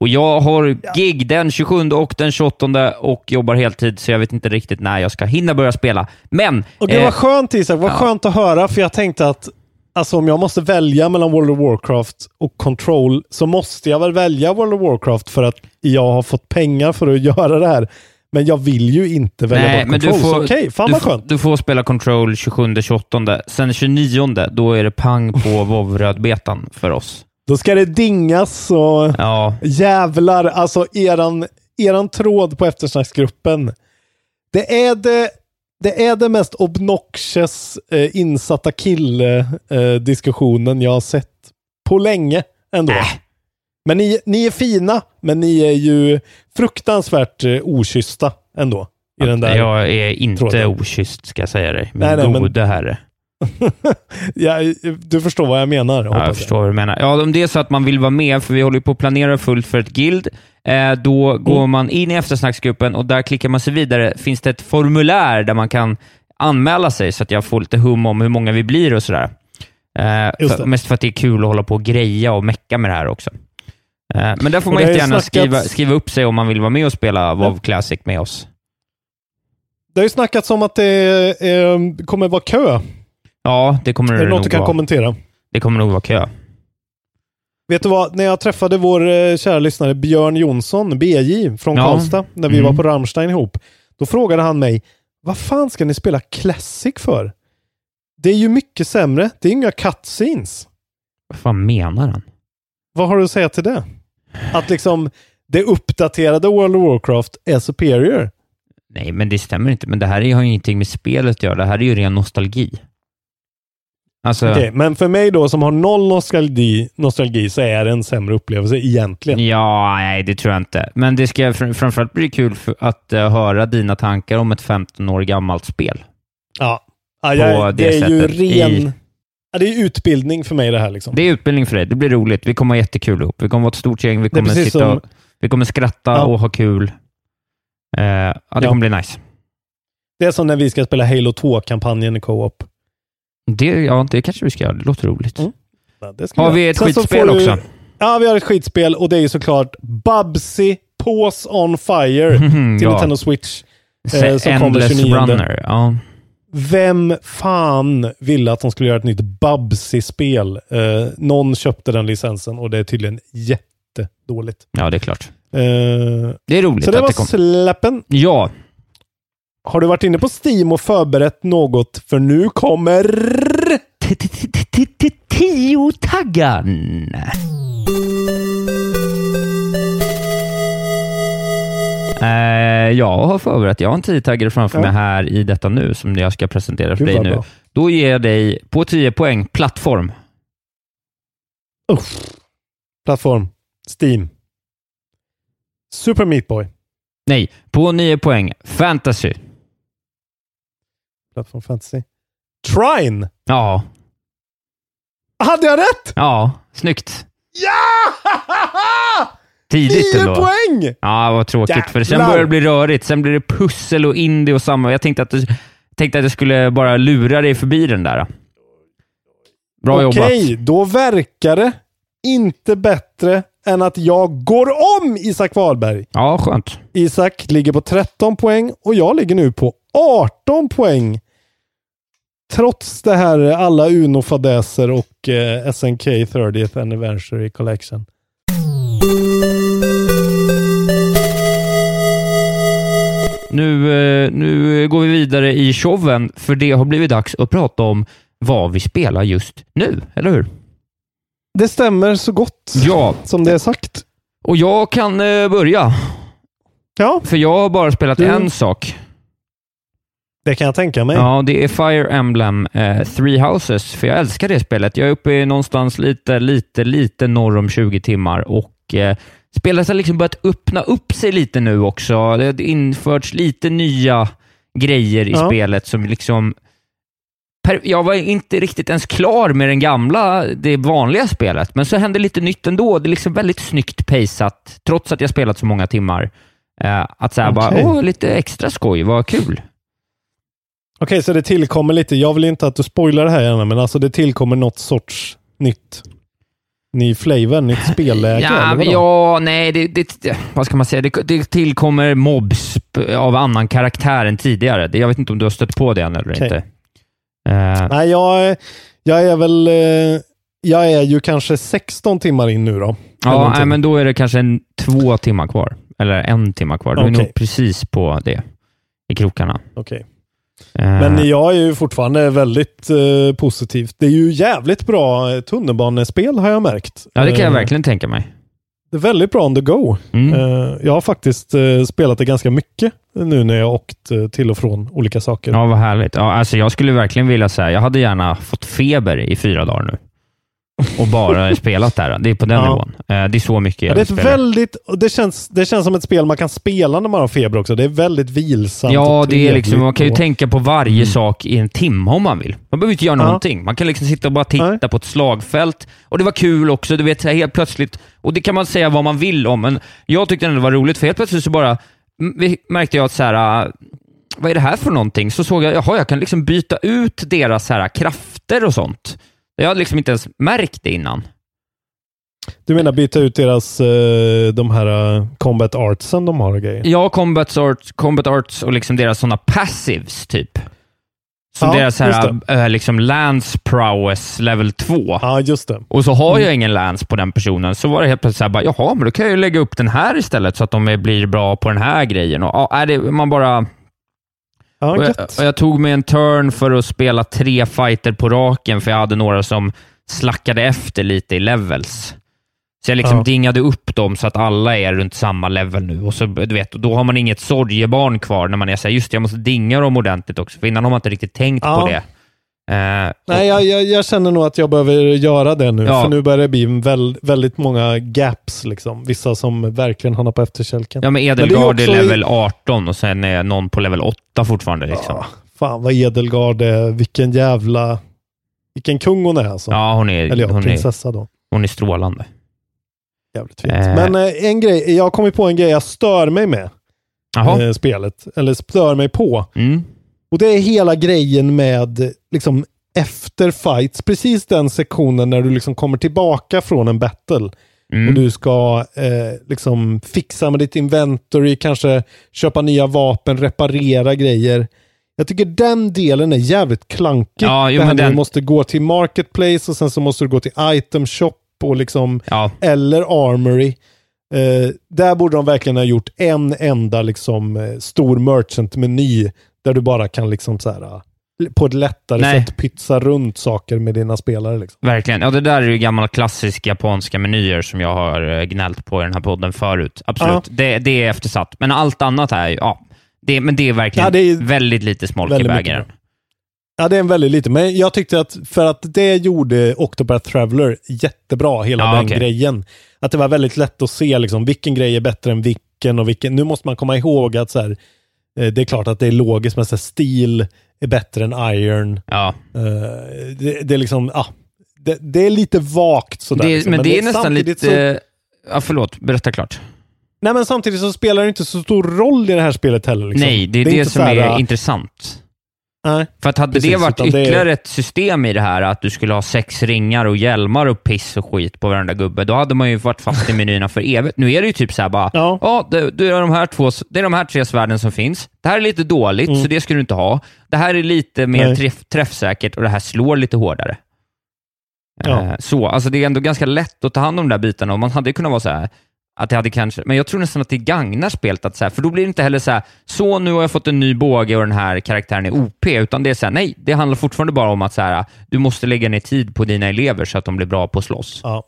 och jag har gig den 27 och den 28 och jobbar heltid, så jag vet inte riktigt när jag ska hinna börja spela. Men... Och det eh, var skönt Isak, vad ja. skönt att höra, för jag tänkte att alltså, om jag måste välja mellan World of Warcraft och Control så måste jag väl välja World of Warcraft för att jag har fått pengar för att göra det här. Men jag vill ju inte välja Nej, bort men du Control, så får, okej, fan du, vad får- skönt. du får spela Control 27-28. Sen 29 då är det pang på WoW-rödbetan för oss. Då ska det dingas och Ja, jävlar, alltså eran, eran tråd på eftersnacksgruppen. Det är det, det är det mest obnoxious eh, insatta kille-diskussionen jag har sett på länge ändå. Äh. Men ni, ni är fina, men ni är ju fruktansvärt eh, okyssta ändå. I den där. jag är inte tråden. okysst, ska jag säga dig. Min Nej, nej, men- gode herre. Ja, du förstår vad jag menar, Ja, hoppas jag förstår vad du menar. Ja, om det är så att man vill vara med, för vi håller på att planera fullt för ett guild, eh, då Mm. går man in i eftersnacksgruppen och där klickar man sig vidare. Finns det ett formulär där man kan anmäla sig så att jag får lite hum om hur många vi blir och sådär. Eh, för, mest för att det är kul att hålla på och greja och mecka med det här också. Eh, men där får Och man jättegärna snackats- skriva, skriva upp sig om man vill vara med och spela WoW Classic med oss. Det har ju snackats om att det eh, kommer vara kö. Ja, det kommer Är det det något nog du kan vara. kommentera? Det kommer nog vara kö. Vet du vad, när jag träffade vår eh, kära lyssnare Björn Jonsson, BJ, från Ja. Karlstad, när vi Mm. var på Rammstein ihop, då frågade han mig, vad fan ska ni spela Classic för? Det är ju mycket sämre, det är inga cutscenes. Vad fan menar han? Vad har du att säga till det? Att liksom det uppdaterade World of Warcraft är superior. Nej, men det stämmer inte. Men det här har ju ingenting med spelet att göra. Det här är ju ren nostalgi. Alltså, Okej, men för mig då som har noll nostalgi, nostalgi så är det en sämre upplevelse egentligen. ja, nej, det tror jag inte. Men det ska fr- framförallt bli kul att eh, höra dina tankar om ett 15 år gammalt spel. Ja. Ja, jag, det, det är ju ren... i- Ja, det är utbildning för mig det här liksom. Det är utbildning för dig. Det blir roligt. Vi kommer ha jättekul ihop. Vi kommer vara ett stort gäng. Vi kommer, sitta som- och, vi kommer skratta Ja. och ha kul. Eh, ja, det Ja. kommer bli nice. Det är som när vi ska spela Halo 2-kampanjen i co-op. Det, ja, det kanske vi ska göra. Det låter roligt. Mm. Ja, det ska Har vi ett Sen så skitspel du- också? Ja, vi har ett skitspel och det är ju såklart Bubsy Pause on Fire till ja. Nintendo Switch. Eh, som kommer Endless 29. Runner. Ja. Vem fan ville att de skulle göra ett nytt Bubsy-spel? Eh, någon köpte den licensen och det är tydligen jättedåligt. ja, det är klart. Eh, Det är roligt så det att var det kom. släppen. Ja, har du varit inne på Steam och förberett något? För nu kommer... Tio-taggan. Eh, jag har förberett, jag har en tiotaggare framför Ja. mig här i detta nu som jag ska presentera för Gud, dig nu. bra. Då ger jag dig på 10 poäng plattform. Uff. Plattform. Steam. Super Meat Boy. Nej, på 9 poäng fantasy. Plattform Fantasy. Trine! Ja, Hade jag rätt? ja, snyggt. Ja! Tidigt Nio ändå. poäng! Ja, vad tråkigt. För sen Jävlar. börjar det bli rörigt. Sen blir det pussel och indie och samma. Jag tänkte att, du, tänkte att jag skulle bara lura dig förbi den där. Bra Okej, jobbat. då verkar det inte bättre än att jag går om Isak Wahlberg. Ja, skönt. Isak ligger på 13 poäng och jag ligger nu på 18 poäng. Trots det här alla Uno-fadäser och eh, SNK 30th Anniversary Collection. Nu, eh, nu går vi vidare i showen, för det har blivit dags att prata om vad vi spelar just nu, eller hur? Det stämmer så gott Ja, som det är sagt. och jag kan eh, börja, Ja, för jag har bara spelat Du- en sak. Det kan jag tänka mig. Ja, det är Fire Emblem eh, Three Houses, för jag älskar det spelet. Jag är uppe någonstans lite, lite, lite norr om 20 timmar och eh, spelet har liksom börjat öppna upp sig lite nu också. Det har införts lite nya grejer i Ja. spelet som liksom jag var inte riktigt ens klar med den gamla, det vanliga spelet, men så hände lite nytt ändå. Det är liksom väldigt snyggt paceat, trots att jag spelat så många timmar. Eh, att säga bara, Okej. åh, lite extra skoj, vad kul. Okej, så det tillkommer lite. Jag vill inte att du spoilar det här gärna, men alltså det tillkommer något sorts nytt, ny flavor, nytt spelläge? Ja, ja nej, det, det, vad ska man säga? Det, det tillkommer mobs av annan karaktär än tidigare. Jag vet inte om du har stött på det än eller Okej. inte. Eh, Nej, jag, är- jag är väl... eh, Jag är ju kanske 16 timmar in nu då. Ja, nej, men då är det kanske en, två timmar kvar. Eller en timme kvar. Du är Okej. nog precis på det i krokarna. Okej. Men jag är ju fortfarande väldigt eh, positiv. Det är ju jävligt bra eh, tunnelbanespel har jag märkt. ja, det kan jag Eh, verkligen tänka mig. Det är väldigt bra on the go. Mm. Eh, jag har faktiskt eh, spelat det ganska mycket nu när jag åkt eh, till och från olika saker. Ja, vad härligt. Ja, alltså jag skulle verkligen vilja säga, jag hade gärna fått feber i fyra dagar nu. Och bara spelat där. Det är på den Ja. nivån. Eh, Det är så mycket Ja, jag det, är väldigt, det, känns, det känns som ett spel man kan spela när man har feber också. Det är väldigt vilsamt. Ja, det är liksom, man kan ju tänka på varje sak i en timme om man vill. Man behöver inte göra Ja. någonting. Man kan liksom sitta och bara titta på ett slagfält. Och det var kul också, du vet, så här helt plötsligt. Och det kan man säga vad man vill om, men jag tyckte ändå det var roligt, för helt plötsligt så bara märkte jag att så här, äh, vad är det här för någonting? Så såg jag, jaha, jag kan liksom byta ut deras så här, krafter och sånt. Jag hade liksom inte ens märkt det innan. Du menar byta ut deras, eh, de här eh, combat artsen de har och grejer? Ja, combat arts, combat arts och liksom deras sådana passives, typ. Som Ja, deras här, äh, liksom lance prowess level 2. Ja, just det. Och så har Mm. jag ingen lance på den personen, så var det helt plötsligt så här, bara, jaha, men då kan jag ju lägga upp den här istället så att de blir bra på den här grejen. Och, ja, det, man bara... Ja, och jag, och jag tog mig en turn för att spela tre fighter på raken, för jag hade några som slackade efter lite i levels. Så jag liksom Ja. dingade upp dem så att alla är runt samma level nu. Och så, du vet, då har man inget sorgebarn kvar när man är såhär, just det, jag måste dinga dem ordentligt också, för innan har man inte riktigt tänkt Ja. på det. Eh, Nej, jag, jag, jag känner nog att jag behöver göra det nu. Ja. För nu börjar det bli väl, väldigt många gaps. Liksom. Vissa som verkligen hamnar på efterkälken. Ja, men är Edelgard är, också i- level 18 och sen är någon på level 8 fortfarande. Liksom. Ja, fan vad Edelgard är. Vilken jävla... Vilken kung hon är alltså. Ja, hon är, Eller ja, hon är, prinsessa då. hon är strålande. Jävligt fint. Eh. Men eh, en grej, jag har kommit på en grej jag stör mig med. Jaha. Eh, spelet. Eller stör mig på. Mm. Och det är hela grejen med liksom efter fights, precis den sektionen när du liksom kommer tillbaka från en battle. Mm. Och du ska eh, liksom fixa med ditt inventory, kanske köpa nya vapen, reparera grejer. Jag tycker den delen är jävligt klankig. Ja, jo, det här den- Du måste gå till marketplace och sen så måste du gå till item shop och liksom, Ja. eller armory. Eh, där borde de verkligen ha gjort en enda liksom, eh, stor merchant-meny där du bara kan liksom så här, eh, på ett lättare Nej. sätt pytsa runt saker med dina spelare. Liksom. Verkligen. Ja, det där är ju gamla klassisk japanska menyer som jag har eh, gnällt på i den här podden förut. Absolut. Ja. Det, det är eftersatt. Men allt annat är ju, ja, det, men det är verkligen Ja, det är väldigt lite smolk i väldigt mycket bägaren. Ja, det är en väldigt lite. Men jag tyckte att för att det gjorde Octopath Traveler jättebra, hela Ja, den okej. grejen. Att det var väldigt lätt att se liksom, vilken grej är bättre än vilken och vilken. Nu måste man komma ihåg att så här, det är klart att det är logiskt, men steel är bättre än iron. Ja. Eh, det, det är liksom, ja, det, det är lite vagt sådär. Det, liksom. men det är nästan lite... Så, Ja, förlåt. Berätta klart. nej, men samtidigt så spelar det inte så stor roll i det här spelet heller. Liksom. Nej, det är det, inte som här, är äh, intressant. Nej. För att hade Precis, det varit utan det- ytterligare ett system i det här, att du skulle ha sex ringar och hjälmar och piss och skit på varenda gubbe, då hade man ju varit fast i menyerna för evigt. Nu är det ju typ så här bara, ja, det, det, är de här två, det är de här tre svärden som finns. Det här är lite dåligt, Mm. så det ska du inte ha. Det här är lite mer träff, träffsäkert och det här slår lite hårdare. Ja. Eh, Så, alltså det är ändå ganska lätt att ta hand om de där bitarna och man hade ju kunnat vara så här, att det hade kanske, men jag tror nästan att det gagnar spelet, att så här, för då blir det inte heller så här, så nu har jag fått en ny båge och den här karaktären är OP, utan det är så här, nej, det handlar fortfarande bara om att så här, du måste lägga ner tid på dina elever så att de blir bra på att slåss. Ja.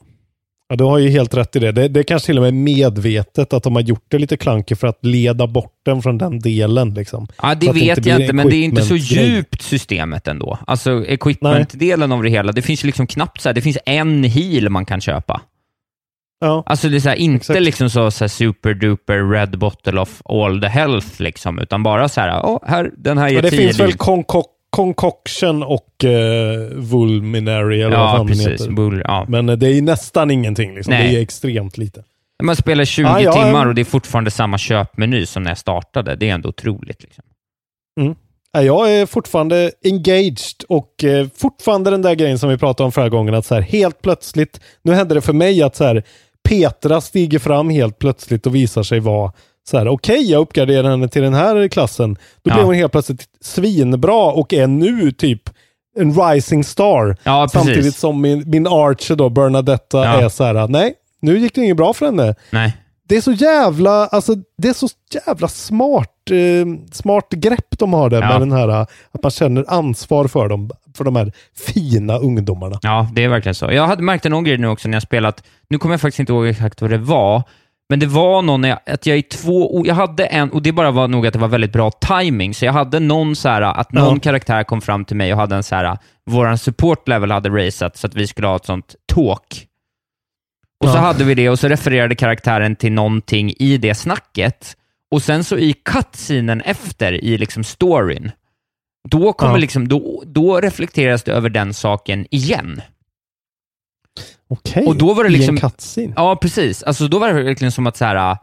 Ja, du har ju helt rätt i det. det. Det är kanske till och med medvetet att de har gjort det lite klankigt för att leda bort den från den delen. Liksom. Ja, det vet blir jag inte, men det är inte så djupt systemet ändå. Alltså equipment-delen av det hela, det finns liksom knappt så här, det finns en heal man kan köpa. Ja. Alltså det är så här, inte Exakt. liksom så, så här super duper red bottle of all the health, liksom, utan bara så här, åh, här, den här Ja, ger det tio finns väl conco concoction och uh, vulminary eller vad Ja, fan den precis. Bull, ja. Men eh, det är nästan ingenting. Liksom. Nej. Det är extremt lite. Man spelar 20 Ja, ja, timmar ja. och det är fortfarande samma köpmeny som när jag startade. Det är ändå otroligt. Liksom. Ja, Jag är fortfarande engaged och eh, fortfarande den där grejen som vi pratade om förra gången att så här, helt plötsligt, nu hände det för mig att så här, Petra stiger fram helt plötsligt och visar sig vara så här, okej, jag uppgraderar henne till den här klassen. Då Ja. blev hon helt plötsligt svinbra och är nu typ en rising star. Ja. Samtidigt som min, min Archer då, Bernadetta, Ja. är så här, nej, nu gick det inget bra för henne. Nej. Det är så jävla, alltså det är så jävla smart, eh, smart grepp de har där Ja. med den här, att man känner ansvar för dem, för de här fina ungdomarna. Ja, det är verkligen så. Jag hade märkt en annan grej nu också när jag spelat, nu kommer jag faktiskt inte ihåg exakt vad det var, men det var någon, jag, att jag i två, jag hade en, och det bara var nog att det var väldigt bra timing så jag hade någon så här, att någon Ja. karaktär kom fram till mig och hade en så här, våran support level hade raceat så att vi skulle ha ett sånt talk. Och så Ja. hade vi det och så refererade karaktären till någonting i det snacket. Och sen så i cutscenen efter, i liksom storyn, då, kommer Ja. liksom, då, då reflekteras det över den saken igen. Okej, Och då var det i liksom- en cutscene. Ja, precis. Alltså, då var det verkligen som att så här, äh,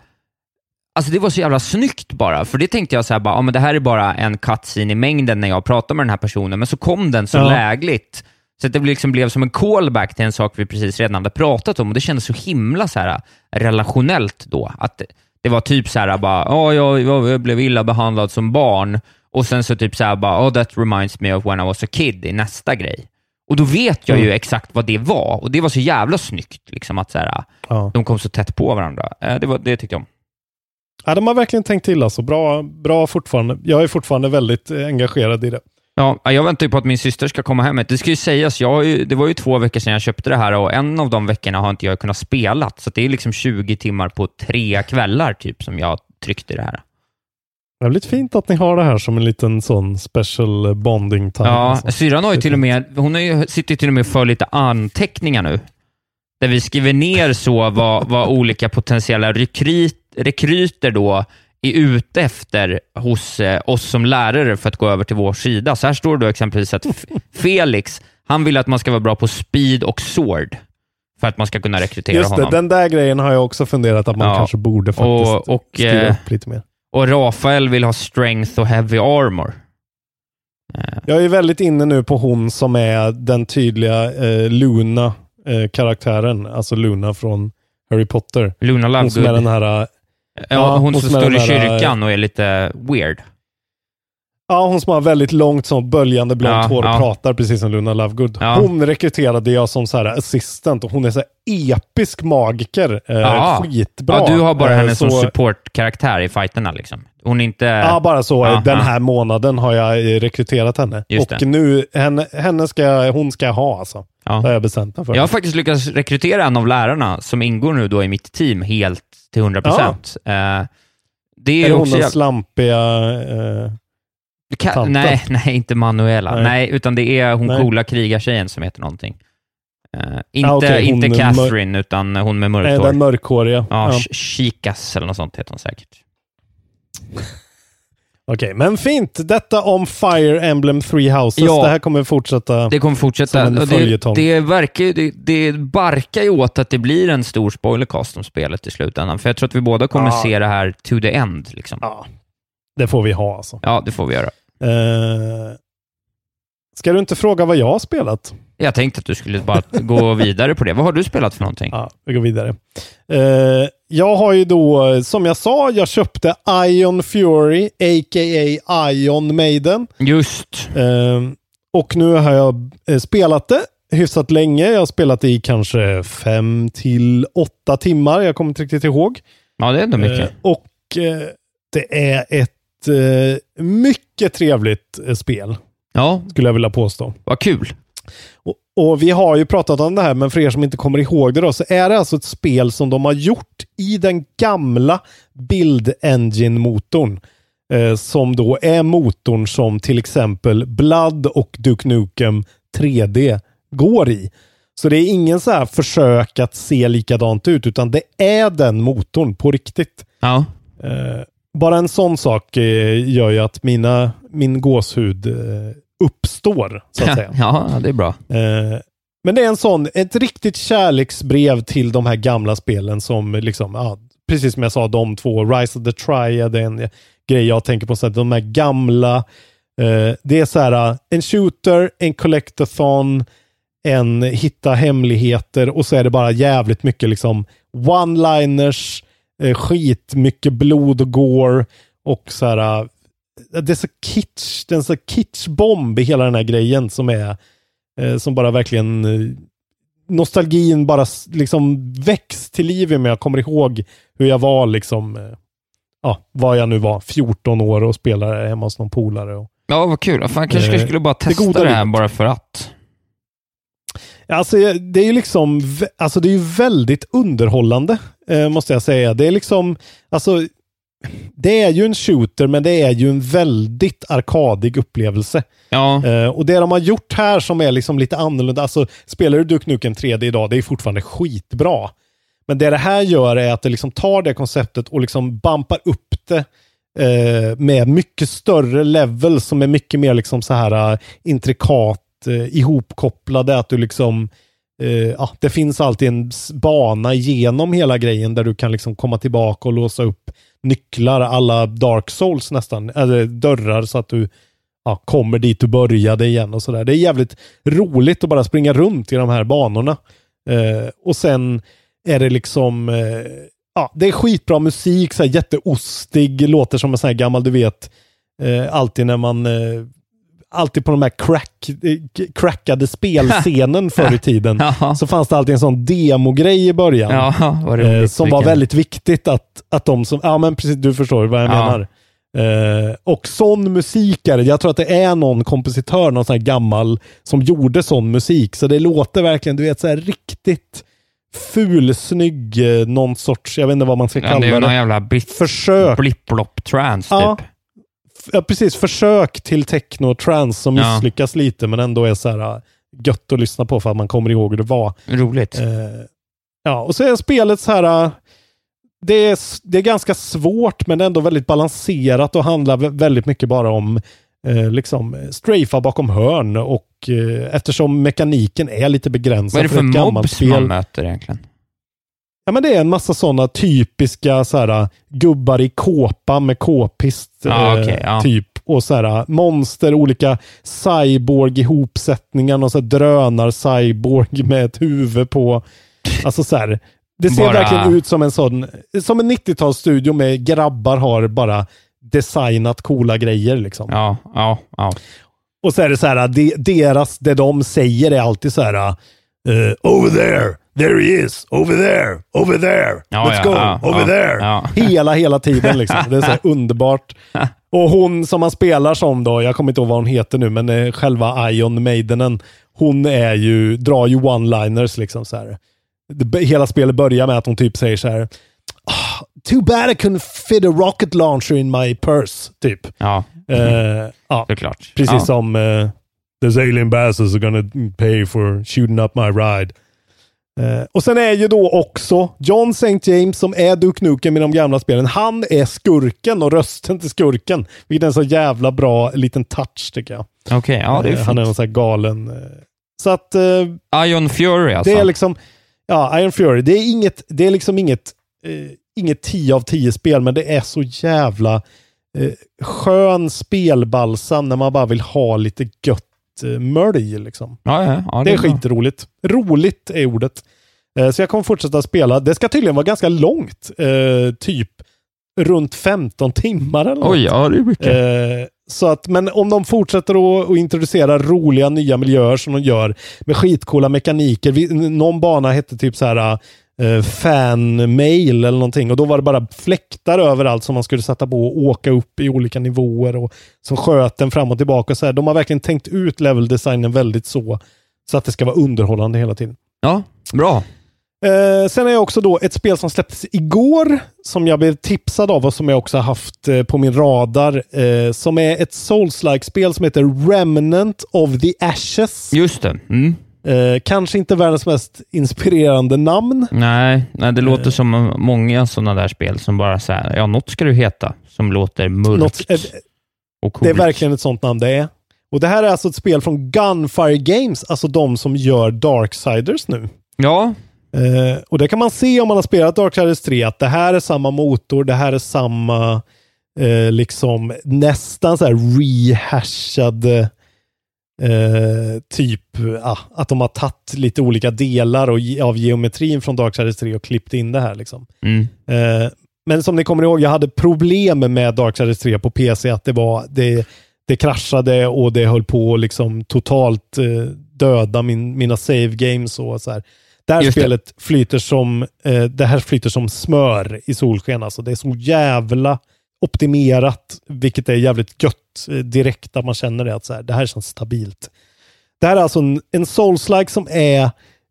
Alltså det var så jävla snyggt bara, för det tänkte jag så här, bara, ja, men det här är bara en cutscene i mängden när jag pratar med den här personen, men så kom den så Ja. lägligt. Så det liksom blev som en callback till en sak vi precis redan hade pratat om och det kändes så himla så här äh, relationellt då. Att det, var typ så här, bara, ja, jag, jag, blev illa behandlad som barn och sen så typ så här, bara, oh, that reminds me of when I was a kid i nästa grej. Och då vet jag ju Mm. exakt vad det var och det var så jävla snyggt, liksom att så här, Ja. de kom så tätt på varandra. Eh, Det, var, det tyckte jag om. Ja, de har verkligen tänkt till alltså. Bra, bra fortfarande. Jag är fortfarande väldigt eh, engagerad i det. Ja, jag väntar ju på att min syster ska komma hem. Det ska ju sägas, jag ju, det var ju två veckor sedan jag köpte det här och en av de veckorna har inte jag kunnat spela, så det är liksom 20 timmar på tre kvällar typ som jag tryckte det här. Det är väldigt fint att ni har det här som en liten sån special bonding time. Ja, alltså. syrran har ju till och med, hon har ju, sitter till och med för lite anteckningar nu. Där vi skriver ner så vad, vad olika potentiella rekryt, rekryter då är ute efter hos eh, oss som lärare för att gå över till vår sida. Så här står det då exempelvis att Felix, han vill att man ska vara bra på speed och sword för att man ska kunna rekrytera Just det, honom. den där grejen har jag också funderat att man Ja. kanske borde faktiskt Och- och, skriva eh, upp lite mer. Och Rafael vill ha strength och heavy armor. Jag är väldigt inne nu på hon som är den tydliga eh, Luna-karaktären. alltså Luna från Harry Potter. Luna Hon som är Lovegood. den här... Ja, hon som är står i kyrkan och är lite weird. Ja, hon som har väldigt långt sånt böljande blont Ja, hår och ja. pratar precis som Luna Lovegood. Ja. Hon rekryterade jag som så här assistant och hon är så episk magiker. Eh, Ja. Skitbra. Ja, du har bara Eh, henne som så- supportkaraktär i fighterna liksom. Hon är inte... Ja, bara så. Ja, den här månaden har jag eh, rekryterat henne. Just och det. nu, henne, henne ska, hon ska jag ha alltså. Ja. Det har jag bestämt mig för. Jag har faktiskt lyckats rekrytera en av lärarna som ingår nu då i mitt team helt till 100 procent. Eh, det är, är också jävla- slampiga... Eh, Ka- nej, nej, inte Manuela. Nej. Nej. utan det är hon Nej. coola krigartjejen som heter någonting. Eh, inte okej, hon inte mör- Catherine, utan hon med mörkt hår. den mörkhåriga. Ja, Ja. Ch- Chikas eller något sånt heter hon säkert. Okej, men fint. Detta om Fire Emblem Three Houses. Ja. Det här kommer fortsätta. Det kommer fortsätta. Som en det, det, verkar, det, det barkar ju åt att det blir en stor spoilercast om spelet i slutändan. För jag tror att vi båda kommer Ja. se det här to the end. Liksom. Ja, det får vi ha alltså. Ja, det får vi göra. Eh, ska du inte fråga vad jag har spelat? Jag tänkte att du skulle bara gå vidare på det. Vad har du spelat för någonting? Ja, vi går vidare. Eh, jag har ju då, som jag sa, jag köpte Ion Fury, a.k.a. Ion Maiden. Just. Eh, och nu har jag eh, spelat det hyfsat länge. Jag har spelat det i kanske fem till åtta timmar. Jag kommer inte riktigt ihåg. Ja, det är ändå mycket. Eh, och det är ett mycket trevligt spel, Ja, skulle jag vilja påstå. vad kul. Och, och vi har ju pratat om det här, men för er som inte kommer ihåg det då, så är det alltså ett spel som de har gjort i den gamla Build Engine-motorn. Eh, som då är motorn som till exempel Blood och Duke Nukem 3D går i. Så det är ingen så här försök att se likadant ut, utan det är den motorn på riktigt. Ja. Eh, bara en sån sak eh, gör ju att mina, min gåshud eh, uppstår, så att säga. ja, det är bra. Eh, men det är en sån, ett riktigt kärleksbrev till de här gamla spelen som liksom, ja, precis som jag sa, de två, Rise of the Triad är en grej jag tänker på, så att de här gamla Eh, det är så här, en shooter, en collectathon, en hitta hemligheter och så är det bara jävligt mycket liksom one-liners, eh, skit, mycket blod och gore och så här. Det är så kitsch, det är en så kitschbomb i hela den här grejen som är eh, som bara verkligen eh, nostalgin bara liksom väcks till liv i mig. Jag kommer ihåg hur jag var liksom, eh, ja, vad jag nu var, 14 år och spelade hemma hos någon polare. Och, Ja, vad kul. Fan, jag kanske Eh, skulle bara det testa goda det här livet. bara för att. Alltså det är ju liksom, alltså det är ju väldigt underhållande, eh, måste jag säga. Det är liksom, alltså, det är ju en shooter, men det är ju en väldigt arkadig upplevelse. Ja, Eh, och det de har gjort här som är liksom lite annorlunda, alltså spelar du Duke Nukem 3D idag, det är fortfarande skitbra. Men det det här gör är att det liksom tar det konceptet och liksom bampar upp det eh, med mycket större level som är mycket mer liksom så här eh, intrikat ihopkopplade. Att du liksom, Uh, ja, det finns alltid en bana genom hela grejen där du kan liksom komma tillbaka och låsa upp nycklar alla Dark Souls nästan, eller dörrar så att du ja, kommer dit du började igen och sådär. Det är jävligt roligt att bara springa runt i de här banorna. Uh, och sen är det liksom, uh, ja, det är skitbra musik, så här jätteostig, låter som en sån här gammal, du vet, alltid när man, alltid på de här crack, eh, crackade spelscenen förr i tiden, så fanns det alltid en sån demogrej i början. ja vad Eh, som var väldigt viktigt att, att de som, ja men precis, du förstår vad jag Ja. menar. Eh, och sån musik är det. Jag tror att det är någon kompositör, någon sån här gammal, som gjorde sån musik. Så det låter verkligen, du vet, så här riktigt fulsnygg, eh, någon sorts, jag vet inte vad man ska Ja, kalla det är det. ju någon jävla bit, Försök. blipp-blopp trance Ja. typ. Ja, precis. Försök till techno trance som Ja. misslyckas lite, men ändå är så här gött att lyssna på för att man kommer ihåg hur det var. Roligt. Eh, ja, och så är spelet så här. Det är, det är ganska svårt, men ändå väldigt balanserat och handlar vä- väldigt mycket bara om eh, liksom strafa bakom hörn och eh, eftersom mekaniken är lite begränsad Vad är det för gammalt mobs man möter egentligen? Ja, men det är en massa sådana typiska så här, gubbar i kåpa med k-pist. Ja, eh, okej, ja. Typ. Och så här, monster, olika cyborg-ihopsättningar. Så här drönar-cyborg med ett huvud på. Alltså så här. Det ser Bara- verkligen ut som en sån, som en 90-talsstudio med grabbar har bara designat coola grejer liksom. Ja, ja, ja. Och så är det så här, de, deras, det de säger är alltid så här, eh, over there, there he is, over there, over there, Ja, let's ja, go, ja, over ja, there. ja. Hela, hela tiden liksom. Det är så här underbart. Och hon som man spelar som då, jag kommer inte ihåg vad hon heter nu, men eh, själva Ion Maidenen, hon är ju, drar ju one-liners liksom så här. Det, hela spelet börjar med att hon typ säger så här, "Ah, Too bad I couldn't fit a rocket launcher in my purse, typ. Ja, Eh, ja. Precis ja. som uh, Those alien bastards are gonna pay for shooting up my ride. Eh, och sen är ju då också John St. James som är Duke Nukem i de gamla spelen. Han är skurken och rösten till skurken. Vilket är en så jävla bra liten touch tycker jag. Okej, ja det är Eh, Han är någon sån här galen. eh, så att Ion Fury alltså. det är liksom, ja, Iron Fury, det är inget, det är liksom inget, inget 10 av 10 spel, men det är så jävla skön spelbalsam när man bara vill ha lite gött eh, mölj liksom. ja, ja, ja, Det är skitroligt. Roligt är ordet. Eh, så jag kommer fortsätta spela. Det ska tydligen vara ganska långt, eh, typ runt 15 timmar eller något. Oj, ja det är mycket. Eh, så att, men om de fortsätter att, att introducera roliga nya miljöer som de gör med skitcoola mekaniker. Någon bana hette typ så här uh, fan mail eller någonting och då var det bara fläktar överallt som man skulle sätta på och åka upp i olika nivåer och som sköt den fram och tillbaka. Så här. De har verkligen tänkt ut leveldesignen väldigt så så att det ska vara underhållande hela tiden. Ja, bra. Eh, sen är jag också då ett spel som släpptes igår, som jag blev tipsad av och som jag också haft eh, på min radar, eh, som är ett Souls-like spel som heter Remnant of the Ashes. Just det. Mm. Eh, kanske inte världens mest inspirerande namn. Nej, nej, det Eh. låter som många sådana där spel som bara så här, ja, något ska du heta, som låter mörkt Något, eh, och coolt. det är verkligen ett sånt namn det är. Och det här är alltså ett spel från Gunfire Games, alltså de som gör Darksiders nu. Ja, Eh, och det kan man se om man har spelat Darksiders 3, att det här är samma motor, det här är samma eh, liksom nästan så här rehashade eh, typ ah, att de har tagit lite olika delar och, av geometrin från Darksiders 3 och klippt in det här. Liksom. Mm. Eh, men som ni kommer ihåg, jag hade problem med Darksiders 3 på PC, att det var det, det kraschade och det höll på att liksom totalt eh, döda min, mina save games och så här. Det här Just det. spelet flyter som, eh, det här flyter som smör i solsken. Alltså. Det är så jävla optimerat, vilket är jävligt gött eh, direkt att man känner det, att så här, det här känns stabilt. Det här är alltså en, en Souls-like som är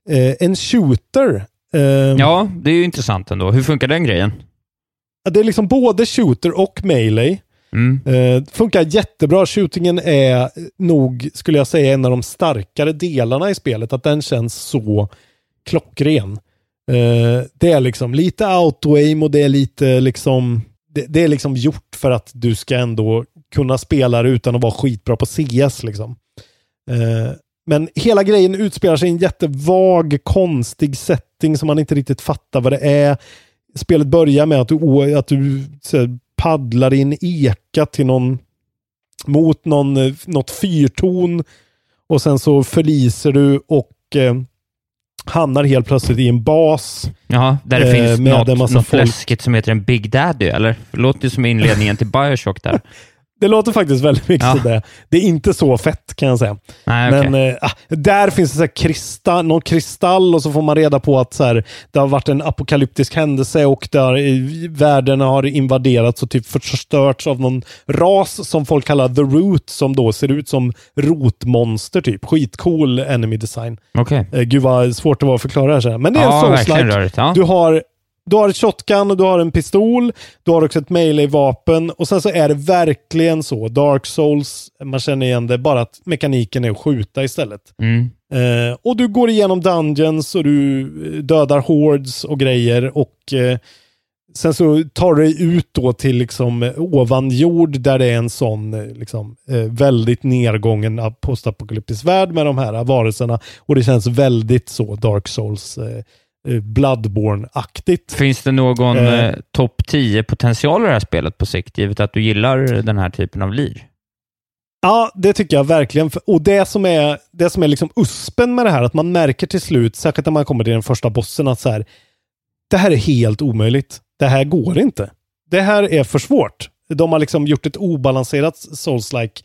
eh, en shooter. Eh, Ja, det är ju intressant ändå. Hur funkar den grejen? Det är liksom både shooter och melee. Mm. Eh, funkar jättebra. Shootingen är nog, skulle jag säga, en av de starkare delarna i spelet. Att den känns så klockren. Eh, det är liksom lite auto-aim och det är lite liksom det, det är liksom gjort för att du ska ändå kunna spela det utan att vara skitbra på CS. Liksom. Eh, men hela grejen utspelar sig i en jättevag, konstig setting som man inte riktigt fattar vad det är. Spelet börjar med att du, att du så här, paddlar in eka till någon mot någon, eh, något fyrtorn och sen så förliser du och eh, hamnar helt plötsligt i en bas. Jaha, där det Eh, finns med en något, massa något folk. läskigt som heter en Big Daddy, eller? Låter som inledningen till Bioshock där. Det låter faktiskt väldigt mycket Ja. sådär. Det är inte så fett kan jag säga. Nej, okej. Men ah, där finns det så här kristall, någon kristall och så får man reda på att så här, det har varit en apokalyptisk händelse och där världen har invaderats och typ förstörts av någon ras som folk kallar The Root som då ser ut som rotmonster typ. Skitcool enemy design. Okej. Eh, gud vad svårt det var att förklara det här. Men det är Ja, en souls rörigt, ja. Du har du har ett shotgun och du har en pistol. Du har också ett melee-vapen. Och sen så är det verkligen så. Dark Souls, man känner igen det, bara att mekaniken är att skjuta istället. Mm. Eh, och du går igenom dungeons och du eh, dödar hordes och grejer. Och eh, sen så tar du dig ut då till liksom eh, ovan jord där det är en sån eh, liksom, väldigt nedgången ap- postapokalyptisk värld med de här varelserna. Och det känns väldigt så Dark Souls Bloodborne-aktigt. Finns det någon Eh. eh, topp 10 potential i det här spelet på sikt, givet att du gillar den här typen av lir? Ja, det tycker jag verkligen. Och det som är, det som är liksom uspen med det här, att man märker till slut, särskilt när man kommer till den första bossen, att så här, det här är helt omöjligt. Det här går inte. Det här är för svårt. De har liksom gjort ett obalanserat Souls-like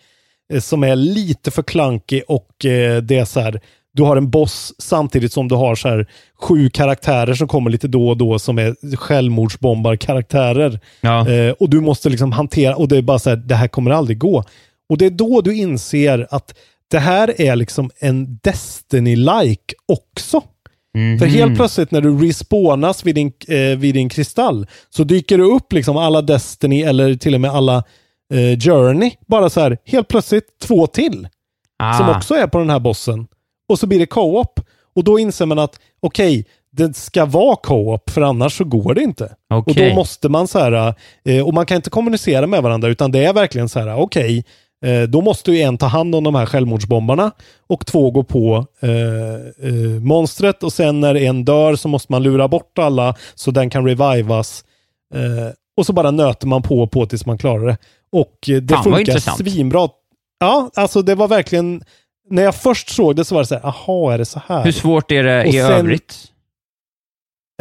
eh, som är lite för klankig och eh, det är så här, du har en boss samtidigt som du har så här sju karaktärer som kommer lite då och då som är självmordsbombar-karaktärer. Ja. Eh, och du måste liksom hantera, och det är bara så här, det här kommer aldrig gå. Och det är då du inser att det här är liksom en Destiny-like också. Mhm. För helt plötsligt när du respawnas vid din, eh, vid din kristall så dyker det upp liksom alla Destiny eller till och med alla eh, Journey. Bara så här, helt plötsligt två till. Ah. Som också är på den här bossen. Och så blir det co-op. Och då inser man att okej, det ska vara co-op för annars så går det inte. Och Okej. då måste man så här, eh, och man kan inte kommunicera med varandra utan det är verkligen så här, okej, eh, då måste ju en ta hand om de här självmordsbombarna och två gå på eh, eh, monstret och sen när en dör så måste man lura bort alla så den kan revivas. Eh, och så bara nöter man på och på tills man klarar det. Och eh, det Fan, funkar svinbra. Ja, alltså det var verkligen, när jag först såg det så var det så här, aha, är det så här? Hur svårt är det Och i sen- övrigt?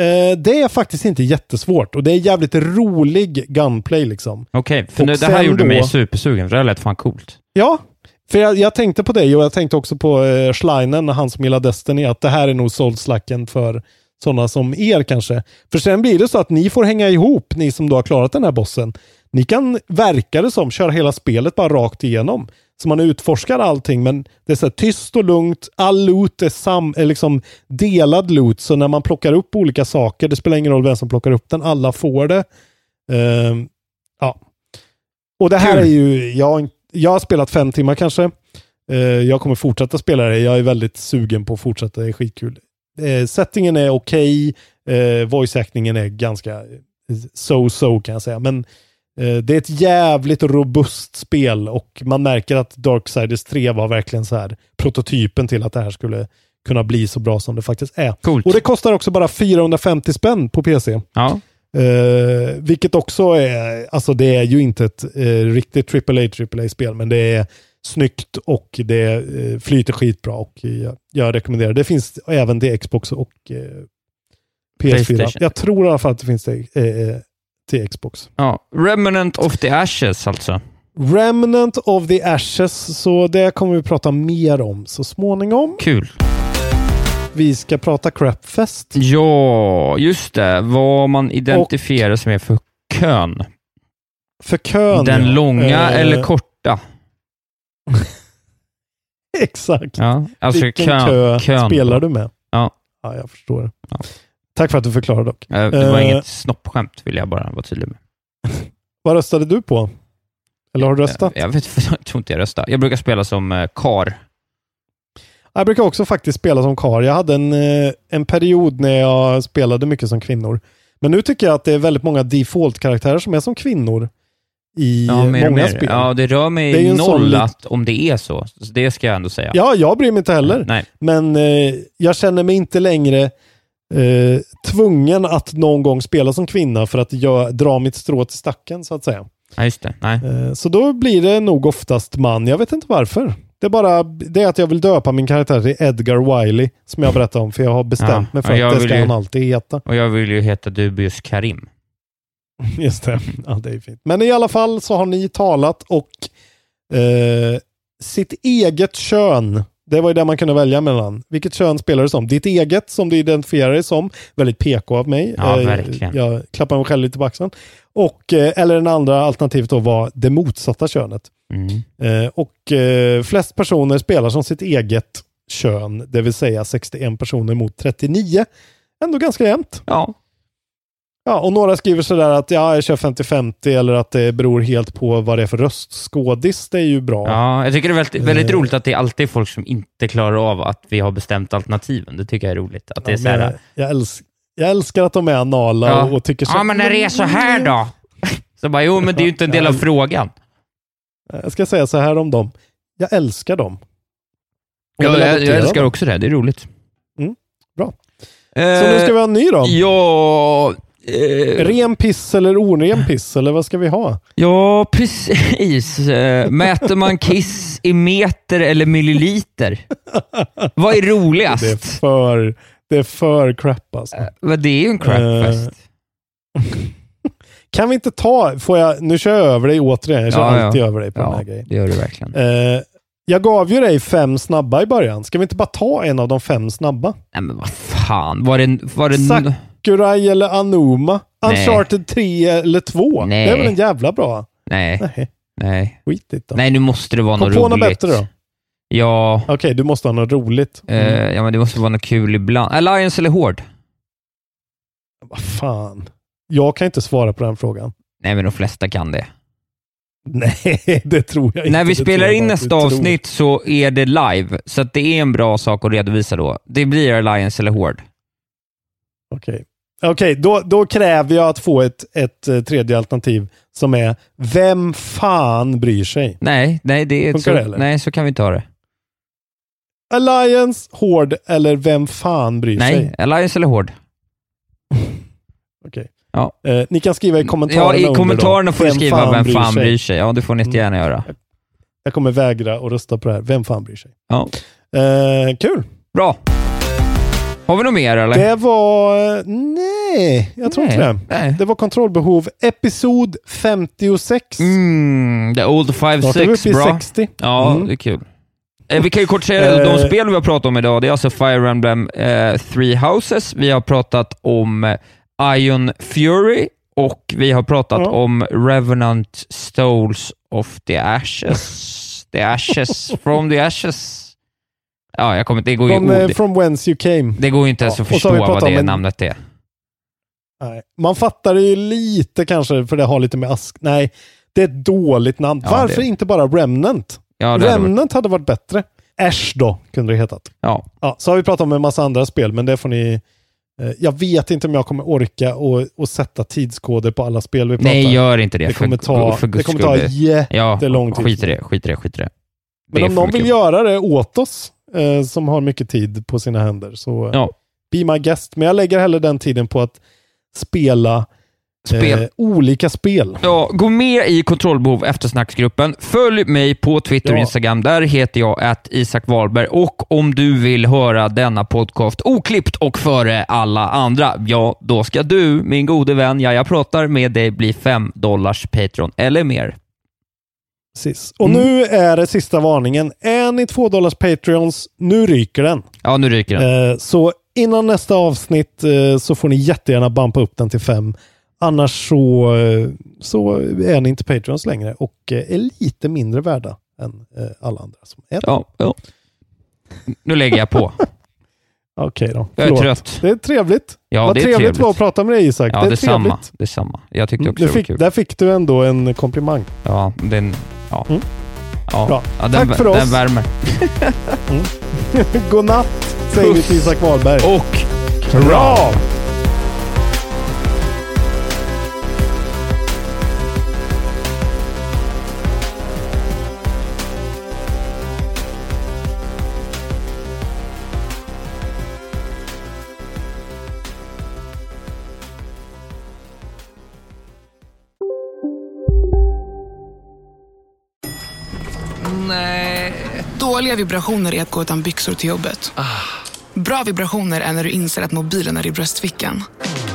Eh, det är faktiskt inte jättesvårt och det är jävligt rolig gunplay liksom. Okej, för Och nu, det här gjorde då- mig supersugen, för det här lät fan coolt. Ja, för jag, jag tänkte på dig och jag tänkte också på eh, Schleinen, han som gillar Destiny, att det här är nog Souls-lacken för sådana som er kanske. För sen blir det så att ni får hänga ihop, ni som då har klarat den här bossen. Ni kan, verka det som, köra hela spelet bara rakt igenom. Så man utforskar allting, men det är så tyst och lugnt. All loot är, sam, är liksom delad loot, så när man plockar upp olika saker, det spelar ingen roll vem som plockar upp den, alla får det. Ehm, ja. Och det här är ju, jag, jag har spelat fem timmar kanske. Eh, jag kommer fortsätta spela det. Jag är väldigt sugen på att fortsätta, det är skitkul. Eh, settingen är okej, eh, voice-actingen är ganska eh, so-so kan jag säga. Men det är ett jävligt robust spel och man märker att Darksiders 3 var verkligen så här prototypen till att det här skulle kunna bli så bra som det faktiskt är. Coolt. Och det kostar också bara 450 spänn på PC. Ja. Eh, vilket också är, alltså det är ju inte ett eh, riktigt AAA AAA-spel, men det är snyggt och det eh, flyter skitbra och jag, jag rekommenderar. Det finns även till Xbox och eh, PS4. PlayStation. Jag tror i alla fall att det finns till, eh, till Xbox. Ja. Remnant of the Ashes alltså. Remnant of the Ashes, så det kommer vi prata mer om så småningom. Kul. Vi ska prata Crapfest. Ja, just det. Vad man identifierar som är för kön. För kön. Den långa Eh, eller korta? Exakt. Ja, alltså Vilken kön, kö kön. spelar du med? Ja. Ja, jag förstår. Ja. Tack för att du förklarade dock. Eh, Det var Eh, inget snoppskämt, vill jag bara vara tydlig med. Vad röstade du på? Eller har du röstat? Jag, vet, jag tror inte jag röstar. Jag brukar spela som eh, kar. Jag brukar också faktiskt spela som kar. Jag hade en, eh, en period när jag spelade mycket som kvinnor. Men nu tycker jag att det är väldigt många default-karaktärer som är som kvinnor i Ja, mer många spel. Ja, det rör mig Det noll att, om det är så. så. Det ska jag ändå säga. Ja, jag bryr mig inte heller. Nej. Men eh, jag känner mig inte längre eh, tvungen att någon gång spela som kvinna för att jag, dra mitt strå till stacken så att säga. Ja, just det. Nej. Eh, så då blir det nog oftast man. Jag vet inte varför. Det är bara det är att jag vill döpa min karaktär till Edgar Wiley som jag berättade om för jag har bestämt Ja, mig för att det ska ju- han alltid heta. Och jag vill ju heta Dubius Karim. Just det. Ja, det är fint. Men i alla fall så har ni talat och eh, sitt eget kön. Det var ju det man kunde välja mellan. Vilket kön spelar du som? Ditt eget som du identifierar dig som. Väldigt PK av mig. Ja, Eh, verkligen. Jag klappar mig själv lite på axeln. Och, eh, eller den andra alternativet då var det motsatta könet. Mm. Eh, och flest personer spelar som sitt eget kön, det vill säga 61 personer mot 39. Ändå ganska jämnt. Ja. Ja, och några skriver sådär att ja, jag kör 50-50 eller att det beror helt på vad det är för röstskådis. Det är ju bra. ja, jag tycker det är väldigt, väldigt Eh. roligt att det är alltid folk som inte klarar av att vi har bestämt alternativen. Det tycker jag är roligt. Att det är Ja, så här, men jag, älsk, jag älskar att de är anala Ja. och, och tycker så. ja, men när det är så här då? Så bara, jo, men det är ju inte en del av frågan. Jag ska säga så här om dem. Jag älskar dem. Och Ja, jag, jag älskar dem. också det. Det är roligt. Mm, bra. Eh, Så nu ska vi ha en ny då. Ja, eh, Ren piss eller oren piss, eller vad ska vi ha? ja, precis. Eh, Mäter man kiss i meter eller milliliter? Vad är roligast? Det är för, det är för crap alltså. Men det är ju en crapfest. Kan vi inte ta, får jag, nu kör jag över dig återigen, jag kör Ja, ja. alltid över dig på den Ja, här grejen. det gör du verkligen. Eh, jag gav ju dig fem snabba i början. Ska vi inte bara ta en av de fem snabba? Nej, men vad fan. Var det... Var det Sack- Sakurai eller Anuma? Nej. Uncharted 3 eller 2? Nej. Det är väl en jävla bra? Nej. Nej, Nej. skitigt då. Nej, nu måste det vara Kom något på roligt. något bättre då. Ja, Okej, du måste ha något roligt. Mm. eh, ja, men det måste vara något kul ibland. Alliance eller Horde? Vad fan. Jag kan inte svara på den frågan. Nej, men de flesta kan det. Nej, det tror jag inte. När vi tror spelar in nästa tror. avsnitt så är det live, så det är en bra sak att redovisa då. Det blir Alliance eller Horde. Okej, Okej, då, då kräver jag att få ett, ett eh, tredje alternativ som är Vem fan bryr sig? Nej, nej, det är Funkar så, det, nej, så kan vi inte ha det. Alliance, Horde eller Vem fan bryr Nej, sig? Alliance eller Horde. Okej. Ja. Eh, ni kan skriva i kommentarerna Ja, i kommentarerna får du skriva vem fan bryr sig. Ja, det får ni Mm. gärna göra. Jag kommer vägra att rösta på det här. Vem fan bryr sig? Ja. Eh, kul! Bra. Har vi något mer eller? Det var... Nej, jag tror Nej, inte det. nej. Det var kontrollbehov episod 56. Mm, the old Snart är vi 5-6, uppe i bra. 60. Ja, Mm. det är kul. Eh, vi kan ju kort säga de Eh. spel vi har pratat om idag. Det är alltså Fire Emblem eh, Three Houses. Vi har pratat om eh, Ion Fury och vi har pratat Ja. om Revenant Stoles of the Ashes. the Ashes from the Ashes. Ja, jag kommer. Det går ju, From, eh, det, from whence you came. det går ju inte ens Ja, att förstå vad det en- namnet är. Nej. Man fattar det ju lite kanske, för det har lite med ask... Nej, det är ett dåligt namn. Ja, Varför det- inte bara Remnant? Ja, det hade varit, Remnant hade varit bättre. Ash då, kunde det hetat. ja. Ja, så har vi pratat om en massa andra spel, men det får ni... Eh, jag vet inte om jag kommer orka och, och sätta tidskoder på alla spel vi pratar Nej, gör inte det. Det kommer för, ta, för det guds kommer ta Det- Ja, jättelång tid. skit i det. Skit i det. Skit i det. Men Det är om för någon vill göra det åt oss, eh, som har mycket tid på sina händer, så eh, Ja. be my guest. Men jag lägger hellre den tiden på att spela Spel. Eh, olika spel. Ja, gå med i kontrollbehov eftersnacksgruppen. Följ mig på Twitter och Ja. Instagram. Där heter jag att Isak Wahlberg. Och om du vill höra denna podcast oklippt och före alla andra, ja, då ska du, min gode vän, ja, jag pratar med dig, bli 5 dollars Patreon eller mer. Precis. Och Mm. nu är det sista varningen. Är ni 2 dollars Patreons, nu ryker den. Ja, nu ryker den. Eh, så innan nästa avsnitt eh, så får ni jättegärna bumpa upp den till 5. Annars så, eh, så är ni inte Patreons längre och eh, är lite mindre värda än eh, alla andra som är det. Ja, ja. Nu lägger jag på. Okej då. Jag är Förlåt. trött. Det är trevligt. Ja, Vad det är trevligt, trevligt. var att prata med dig Isak. Ja, det är detsamma. trevligt. detsamma. Jag tyckte också Du det var fick, kul. där fick du ändå en komplimang. Ja, den... Ja. Mm. Ja. Bra. Ja, den, Tack för Den oss. värmer. Godnatt säger vi till Isak Wahlberg. Och Bra! Dåliga vibrationer är att gå utan byxor till jobbet. Bra vibrationer är när du inser att mobilen är i bröstfickan.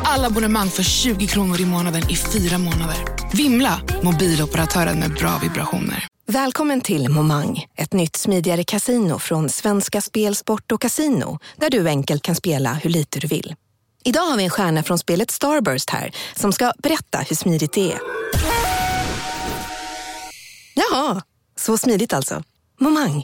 Alla abonnemang för 20 kronor i månaden i fyra månader. Vimla! Mobiloperatören med bra vibrationer. Välkommen till Momang, ett nytt smidigare kasino från Svenska Spel, Sport och Casino där du enkelt kan spela hur lite du vill. Idag har vi en stjärna från spelet Starburst här som ska berätta hur smidigt det är. Jaha, så smidigt alltså. Momang,